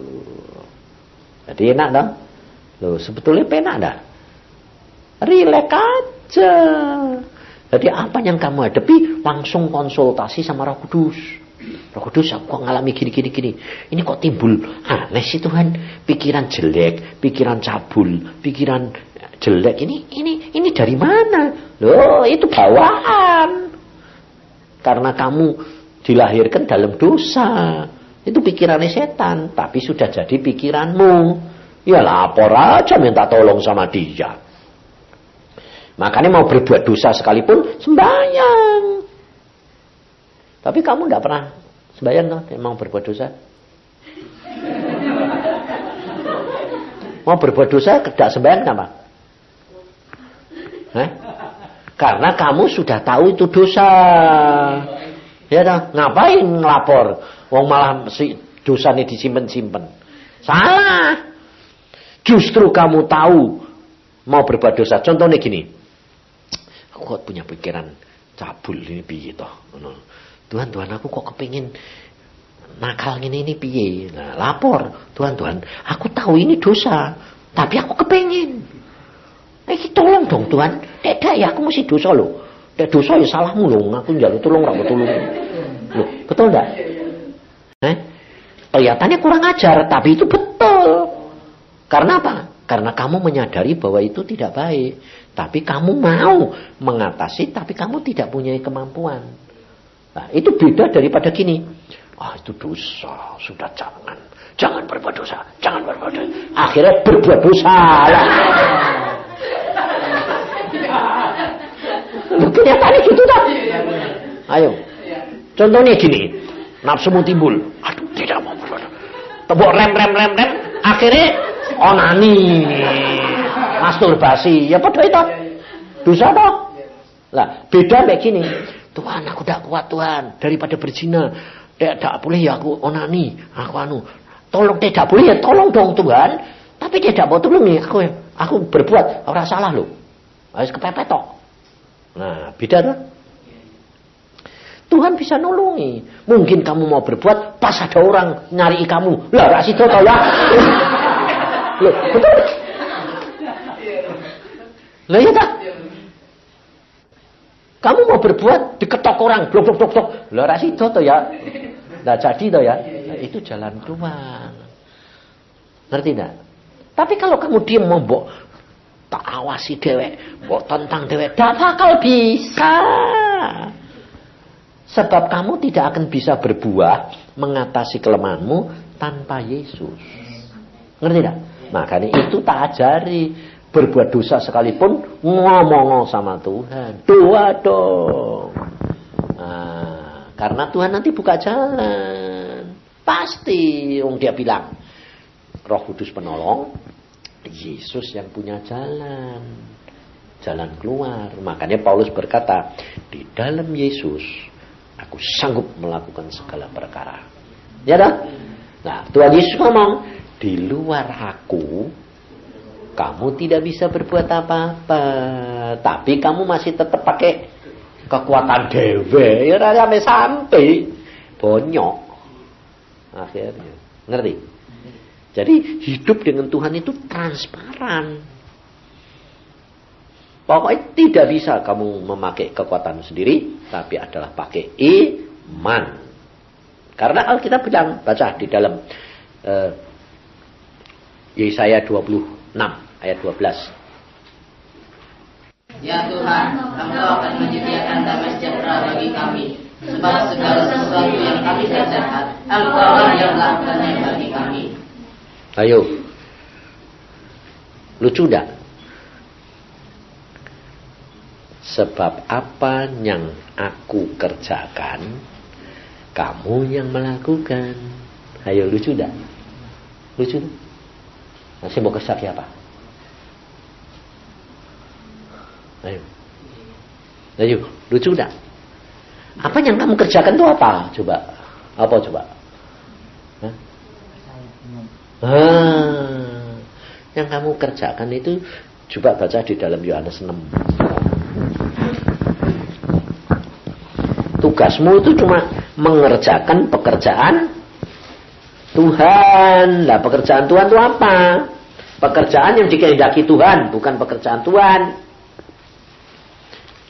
Jadi enak dong? Loh, sebetulnya penak dah. Rilek aja. Jadi apa yang kamu hadapi langsung konsultasi sama Roh Kudus. Roh Kudus aku kok ngalami gini gini gini. Ini kok timbul aneh sih Tuhan. Pikiran jelek, pikiran cabul, pikiran jelek ini ini ini dari mana? Loh, itu bawaan. Karena kamu dilahirkan dalam dosa. Itu pikirannya setan, tapi sudah jadi pikiranmu. Ya lapor aja minta tolong sama dia. Makanya mau berbuat dosa sekalipun sembahyang. Tapi kamu tidak pernah sembahyang loh, mau berbuat dosa. Mau berbuat dosa tidak sembahyang kenapa? Hah? Karena kamu sudah tahu itu dosa. Ya dah, ngapain ngelapor? Wong malah si dosa ini disimpan-simpan. Salah. Justru kamu tahu mau berbuat dosa. Contohnya gini. Aku kok punya pikiran cabul ini piye toh. Tuhan, Tuhan aku kok kepingin nakal ini ini piye. Nah, lapor. Tuhan, Tuhan, aku tahu ini dosa. Tapi aku kepingin. Eh tolong dong Tuhan. Tidak ya aku mesti dosa loh. Tidak dosa ya salahmu loh. Aku njaluk tolong ora tolong. Loh, betul enggak? Eh? Kelihatannya kurang ajar, tapi itu betul. Karena apa? Karena kamu menyadari bahwa itu tidak baik. Tapi kamu mau mengatasi, tapi kamu tidak punya kemampuan. Nah, itu beda daripada gini. Ah, itu dosa, sudah jangan. Jangan berbuat dosa, jangan berbuat dosa. Akhirnya berbuat dosa. Kenyataannya gitu tak? Ayo. Contohnya gini. Nafsumu timbul. Aduh, tidak mau berbuat. Tebuk rem, rem, rem, rem. Akhirnya onani. Masturbasi ya pada itu. Dosa toh. Lah beda kayak gini. Tuhan aku tidak kuat Tuhan. Daripada berzina. Tidak boleh ya aku onani. Aku anu tolong tidak boleh ya tolong dong Tuhan. Tapi tidak mau tolong nih aku aku berbuat orang salah loh harus kepepet toh nah beda tuh Tuhan bisa nolongi. Mungkin kamu mau berbuat pas ada orang nyari kamu. Lah, rasih itu ya. Loh, betul? Lah iya tak? Kamu mau berbuat diketok orang, blok blok blok blok. Lah ra sida to ya. Lah jadi to ya. Nah, itu jalan keluar. Ngerti enggak? Tapi kalau kamu diam mau tak awasi dewek, mbok tentang dewek, gak bakal bisa. Sebab kamu tidak akan bisa berbuah mengatasi kelemahanmu tanpa Yesus. Ngerti tidak? Makanya itu tak ajari. Berbuat dosa sekalipun ngomong sama Tuhan. Doa dong. Nah, karena Tuhan nanti buka jalan. Pasti. Yang dia bilang. Roh Kudus penolong. Yesus yang punya jalan. Jalan keluar. Makanya Paulus berkata. Di dalam Yesus. Aku sanggup melakukan segala perkara. Ya dah? Nah Tuhan Yesus ngomong di luar aku kamu tidak bisa berbuat apa-apa tapi kamu masih tetap pakai kekuatan dewe ya sampai sampai bonyok akhirnya ngerti jadi hidup dengan Tuhan itu transparan pokoknya tidak bisa kamu memakai kekuatan sendiri tapi adalah pakai iman karena Alkitab bilang baca di dalam uh, Yesaya 26 ayat 12. Ya Tuhan, Engkau akan menyediakan damai sejahtera bagi kami, sebab segala sesuatu yang kami kerjakan, Engkau yang melakukannya bagi kami. Ayo, lucu dah. Sebab apa yang aku kerjakan, kamu yang melakukan. Ayo lucu dah. Lucu dah. Masih mau kesak apa? Ayo. Ayo, lucu enggak? Apa yang kamu kerjakan itu apa? Coba. Apa coba? Ah, yang kamu kerjakan itu coba baca di dalam Yohanes 6. Tugasmu itu cuma mengerjakan pekerjaan Tuhan. Lah pekerjaan Tuhan itu apa? Pekerjaan yang dikehendaki Tuhan, bukan pekerjaan Tuhan.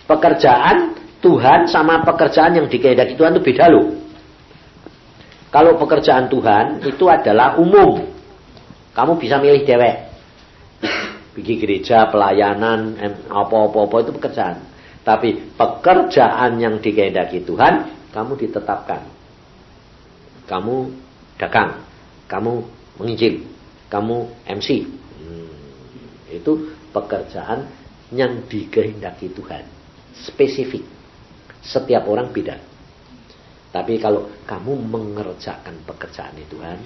Pekerjaan Tuhan sama pekerjaan yang dikehendaki Tuhan itu beda loh. Kalau pekerjaan Tuhan itu adalah umum. Kamu bisa milih dewek. Pergi gereja, pelayanan, apa-apa-apa itu pekerjaan. Tapi pekerjaan yang dikehendaki Tuhan, kamu ditetapkan. Kamu dagang, kamu menginjil, kamu MC. Hmm, itu pekerjaan yang dikehendaki Tuhan. Spesifik. Setiap orang beda. Tapi kalau kamu mengerjakan pekerjaan Tuhan,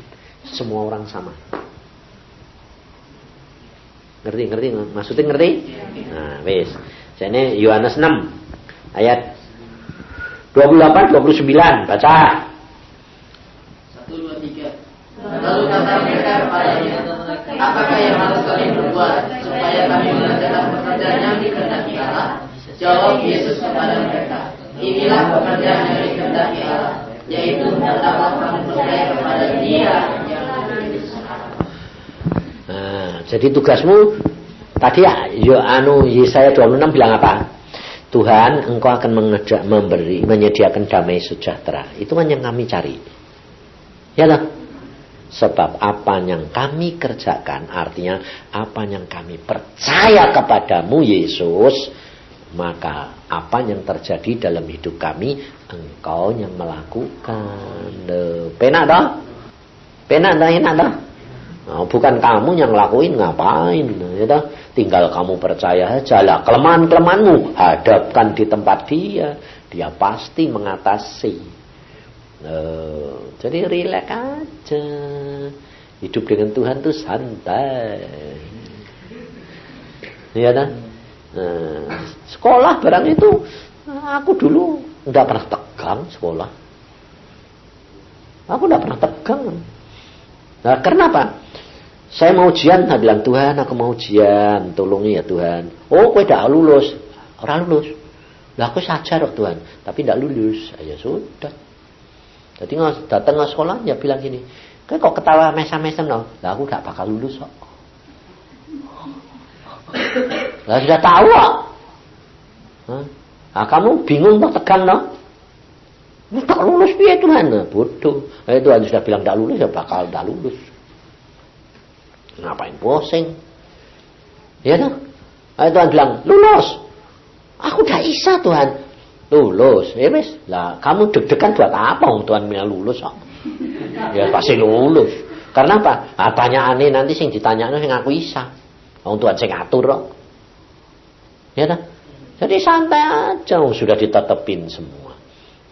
semua orang sama. Ngerti, ngerti? Maksudnya ngerti? Nah, wes. Ini Yohanes 6 ayat 28 29 baca. Lalu kata mereka kepadanya, apakah yang harus kami berbuat supaya kami mengerjakan pekerjaan yang dikehendaki Allah? Jawab Yesus kepada mereka, inilah pekerjaan yang dikehendaki Allah, yaitu hendaklah kamu percaya kepada Dia Nah, jadi tugasmu Tadi ya, yo anu Yesaya 26 bilang apa? Tuhan, engkau akan mengejak, memberi, menyediakan damai sejahtera. Itu kan yang kami cari. Ya lah. Sebab apa yang kami kerjakan, artinya apa yang kami percaya kepadamu Yesus, maka apa yang terjadi dalam hidup kami, engkau yang melakukan. Penak dah? Penak dah, enak dah? Nah, bukan kamu yang lakuin ngapain, ya Tinggal kamu percaya saja lah. Kelemahan-kelemahanmu hadapkan di tempat dia, dia pasti mengatasi. Uh, jadi rileks aja. Hidup dengan Tuhan tuh santai. Ya? Nah, sekolah barang itu aku dulu nggak pernah tegang sekolah. Aku nggak pernah tegang. Nah, kenapa? Saya mau ujian, nah bilang Tuhan aku mau ujian, tolongi ya Tuhan. Oh, kau tidak lulus, orang lulus. Lah aku saja dok Tuhan, tapi tidak lulus. Ya sudah. Jadi datang ke sekolah ya bilang gini, kau kok ketawa mesam-mesam no? Lah aku tidak bakal lulus kok. Lah sudah tahu kok. Kamu bingung kok tegang no? Tak lulus biar Tuhan. Nah, bodoh. Eh, Tuhan sudah bilang tidak lulus ya bakal tidak lulus. Ngapain pusing? Ya tuh. Ayo Tuhan bilang, lulus. Aku udah isa Tuhan. Lulus. Ya wis. Lah kamu deg-degan buat apa om Tuhan bilang lulus kok? Ya pasti lulus. Karena apa? Ah, aneh nanti sing ditanyakno sing aku isa. Wong Tuhan sing ngatur kok. Ya tuh. Jadi santai aja, sudah ditetepin semua.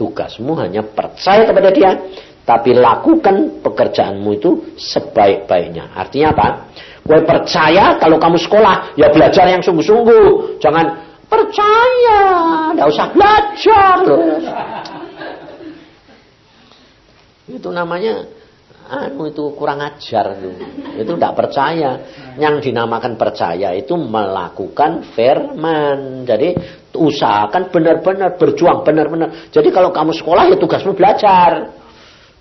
Tugasmu hanya percaya kepada dia, tapi lakukan pekerjaanmu itu sebaik-baiknya. Artinya apa? Gue percaya kalau kamu sekolah, ya belajar yang sungguh-sungguh. Jangan percaya, tidak usah belajar. Itu namanya anu itu kurang ajar itu. Itu tidak percaya. Yang dinamakan percaya itu melakukan firman. Jadi usahakan benar-benar berjuang benar-benar. Jadi kalau kamu sekolah ya tugasmu belajar.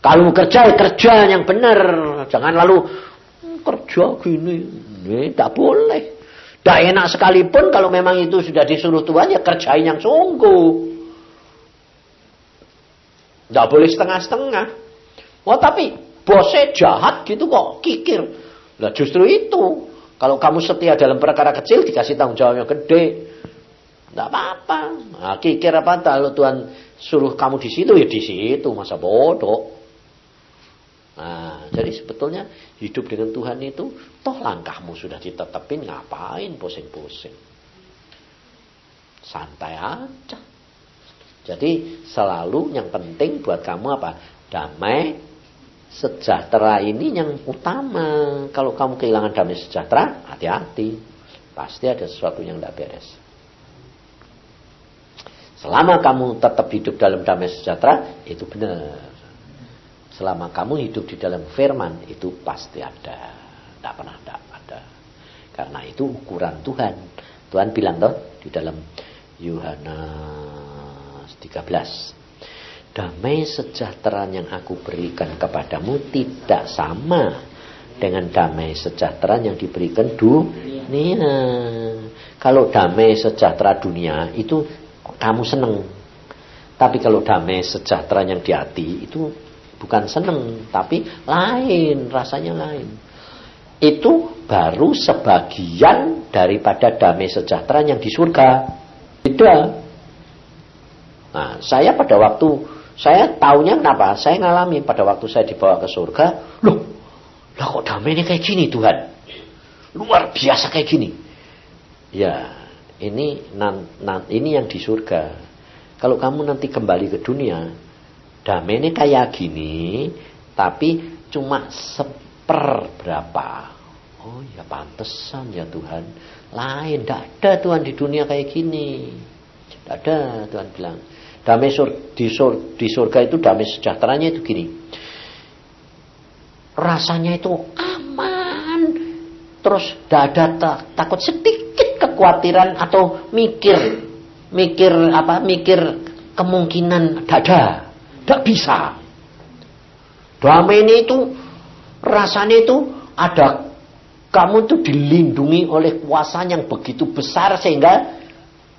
Kalau kerja ya kerja yang benar, jangan lalu hmm, kerja gini, ini tak boleh. Tak enak sekalipun kalau memang itu sudah disuruh Tuhan ya kerjain yang sungguh. Tidak boleh setengah-setengah. Oh tapi bosnya jahat gitu kok kikir. Nah justru itu. Kalau kamu setia dalam perkara kecil dikasih tanggung jawab yang gede. Tidak apa-apa. Nah, kikir apa kalau Tuhan suruh kamu di situ ya di situ masa bodoh. Nah, jadi sebetulnya hidup dengan Tuhan itu toh langkahmu sudah ditetapin ngapain pusing-pusing. Santai aja. Jadi selalu yang penting buat kamu apa? Damai sejahtera ini yang utama. Kalau kamu kehilangan damai sejahtera, hati-hati. Pasti ada sesuatu yang tidak beres. Selama kamu tetap hidup dalam damai sejahtera, itu benar. Selama kamu hidup di dalam firman itu pasti ada. Tidak pernah tidak ada. Karena itu ukuran Tuhan. Tuhan bilang toh di dalam Yohanes 13. Damai sejahtera yang aku berikan kepadamu tidak sama dengan damai sejahtera yang diberikan dunia. Kalau damai sejahtera dunia itu kamu seneng. Tapi kalau damai sejahtera yang di hati itu bukan seneng tapi lain rasanya lain. Itu baru sebagian daripada damai sejahtera yang di surga. Beda. Nah saya pada waktu saya tahunya kenapa? Saya ngalami pada waktu saya dibawa ke surga loh lah kok damai ini kayak gini Tuhan? Luar biasa kayak gini. Ya ini nan, nan, ini yang di surga. Kalau kamu nanti kembali ke dunia damai ini kayak gini, tapi cuma seper berapa. Oh ya pantesan ya Tuhan. Lain, tidak ada Tuhan di dunia kayak gini. Tidak ada Tuhan bilang. Damai sur, di, sur, di surga itu damai sejahteranya itu gini. Rasanya itu aman. Terus tidak ada tak, takut sedikit kekhawatiran atau mikir mikir apa mikir kemungkinan dada tidak bisa. Damai itu rasanya itu ada Kamu tuh dilindungi oleh kuasa yang begitu besar sehingga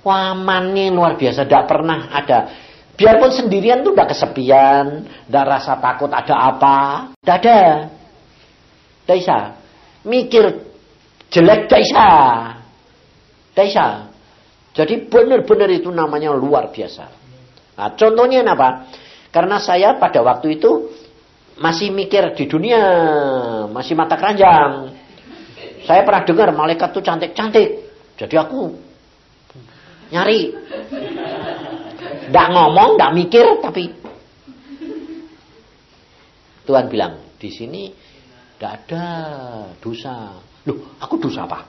wamannya luar biasa. Tidak pernah ada. Biarpun sendirian tuh udah kesepian. Tidak rasa takut ada apa. Tidak ada. Tidak bisa. Mikir jelek tidak bisa. Tidak bisa. Jadi benar-benar itu namanya luar biasa. Nah, contohnya apa? Karena saya pada waktu itu masih mikir di dunia, masih mata keranjang. Saya pernah dengar malaikat tuh cantik-cantik. Jadi aku nyari. Tidak ngomong, tidak mikir, tapi Tuhan bilang, di sini tidak ada dosa. Loh, aku dosa apa?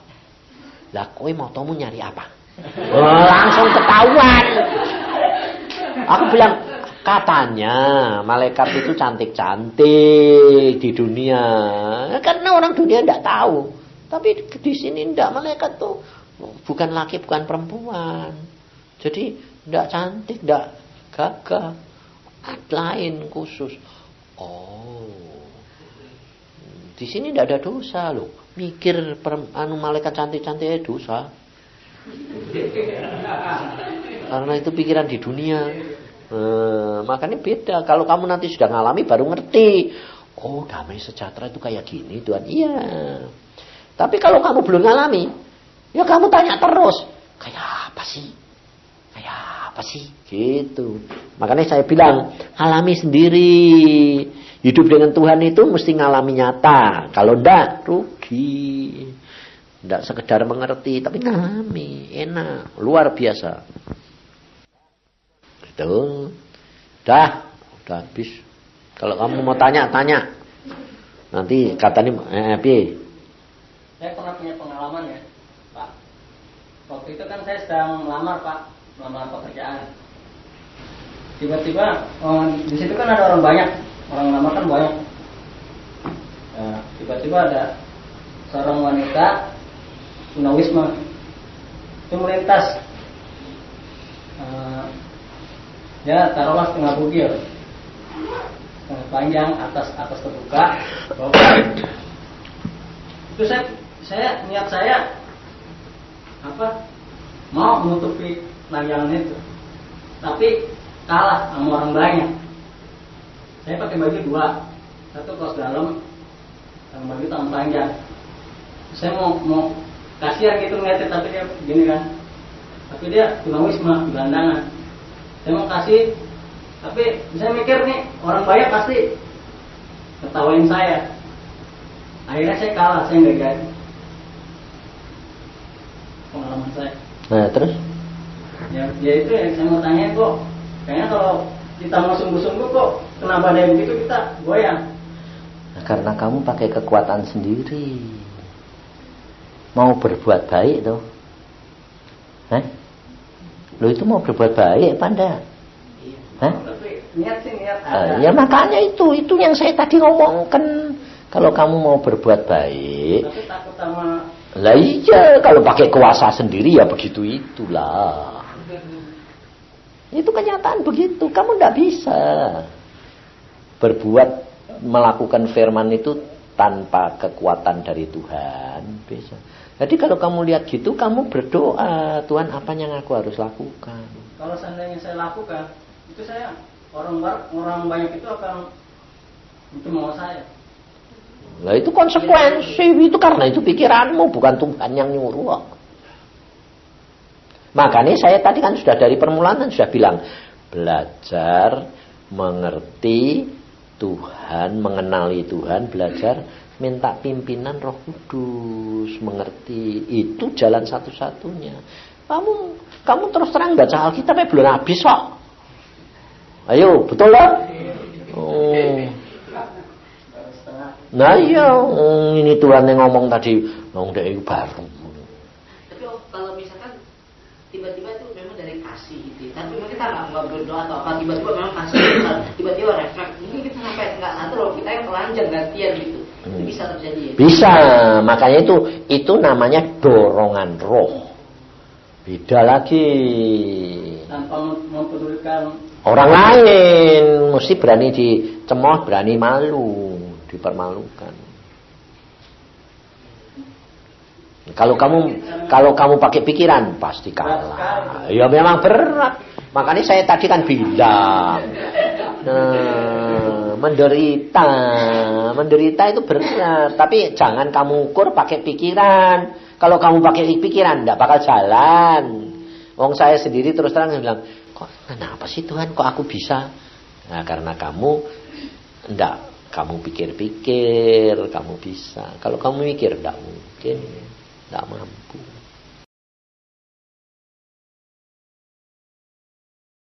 Lah kowe mau tamu nyari apa? Oh, langsung ketahuan. Aku bilang, katanya malaikat itu cantik-cantik di dunia. Karena orang dunia tidak tahu. Tapi di sini tidak malaikat tuh bukan laki bukan perempuan. Jadi tidak cantik, tidak gagah. Lain khusus. Oh. Di sini tidak ada dosa loh. Mikir anu malaikat cantik-cantik dosa. Karena itu pikiran di dunia. Eh, makanya beda. Kalau kamu nanti sudah ngalami baru ngerti. Oh damai sejahtera itu kayak gini Tuhan. Iya. Tapi kalau kamu belum ngalami, ya kamu tanya terus, kayak apa sih? Kayak apa sih? Gitu. Makanya saya bilang, alami sendiri. Hidup dengan Tuhan itu mesti ngalami nyata. Kalau enggak, rugi. Enggak sekedar mengerti, tapi ngalami. Enak, luar biasa. Gitu. Dah, udah habis. Kalau kamu mau tanya, tanya. Nanti katanya, eh, saya pernah punya pengalaman ya Pak. Waktu itu kan saya sedang melamar Pak melamar pekerjaan. Tiba-tiba oh, di situ kan ada orang banyak. Orang melamar kan banyak. Nah, tiba-tiba ada seorang wanita tunawisma itu melintas. Uh, ya taruhlah setengah bugil. Setengah panjang atas atas terbuka bawah. Itu saya saya niat saya apa? Mau menutupi layangan itu. Tapi kalah sama orang banyak. Saya pakai baju dua. Satu kaos dalam sama baju tangan panjang. Saya mau mau kasihan gitu ngeliatin tapi dia gini kan. Tapi dia tunawisma gelandangan saya mau kasih tapi saya mikir nih orang banyak pasti ketawain saya akhirnya saya kalah saya nggak jadi pengalaman saya. Nah terus? Ya, ya itu yang saya mau tanya kok. Kayaknya kalau kita mau sungguh-sungguh kok kenapa ada begitu kita goyang? Nah, karena kamu pakai kekuatan sendiri. Mau berbuat baik tuh. Hah? Lo itu mau berbuat baik apa Iya. Hah? Tapi niat sih niat ada. Uh, ya makanya itu, itu yang saya tadi ngomongkan. Kalau kamu mau berbuat baik. Tapi takut sama lah iya, kalau pakai kuasa sendiri ya begitu itulah. Itu kenyataan begitu. Kamu tidak bisa berbuat melakukan firman itu tanpa kekuatan dari Tuhan. Bisa. Jadi kalau kamu lihat gitu, kamu berdoa, Tuhan apa yang aku harus lakukan? Kalau seandainya saya lakukan, itu saya orang orang banyak itu akan itu mau saya. Nah itu konsekuensi itu karena itu pikiranmu bukan Tuhan yang nyuruh. Makanya saya tadi kan sudah dari permulaan sudah bilang belajar mengerti Tuhan, mengenali Tuhan, belajar minta pimpinan Roh Kudus, mengerti itu jalan satu-satunya. Kamu kamu terus terang baca Alkitab belum habis kok. Ayo, betul lah? Oh. Nah iya, oh, ini Tuhan yang ngomong tadi, ngomong dari baru. Tapi oh, kalau misalkan tiba-tiba itu memang dari kasih gitu, ya. tapi kita nggak berdoa atau apa, tiba-tiba memang kasih, tiba-tiba refleks, mungkin kita sampai nggak loh, kita yang telanjang gantian gitu. Itu bisa terjadi. Ya? Bisa, makanya itu itu namanya dorongan roh. Beda lagi. Tanpa mempedulikan orang lain, mesti berani dicemooh, berani malu dipermalukan. Kalau kamu kalau kamu pakai pikiran pasti kalah. Ya memang berat. Makanya saya tadi kan bilang, nah, menderita, menderita itu berat. Tapi jangan kamu ukur pakai pikiran. Kalau kamu pakai pikiran, tidak bakal jalan. Wong saya sendiri terus terang bilang, kok kenapa sih Tuhan, kok aku bisa? Nah, karena kamu tidak kamu pikir-pikir, kamu bisa. Kalau kamu mikir, tidak mungkin, tidak mampu.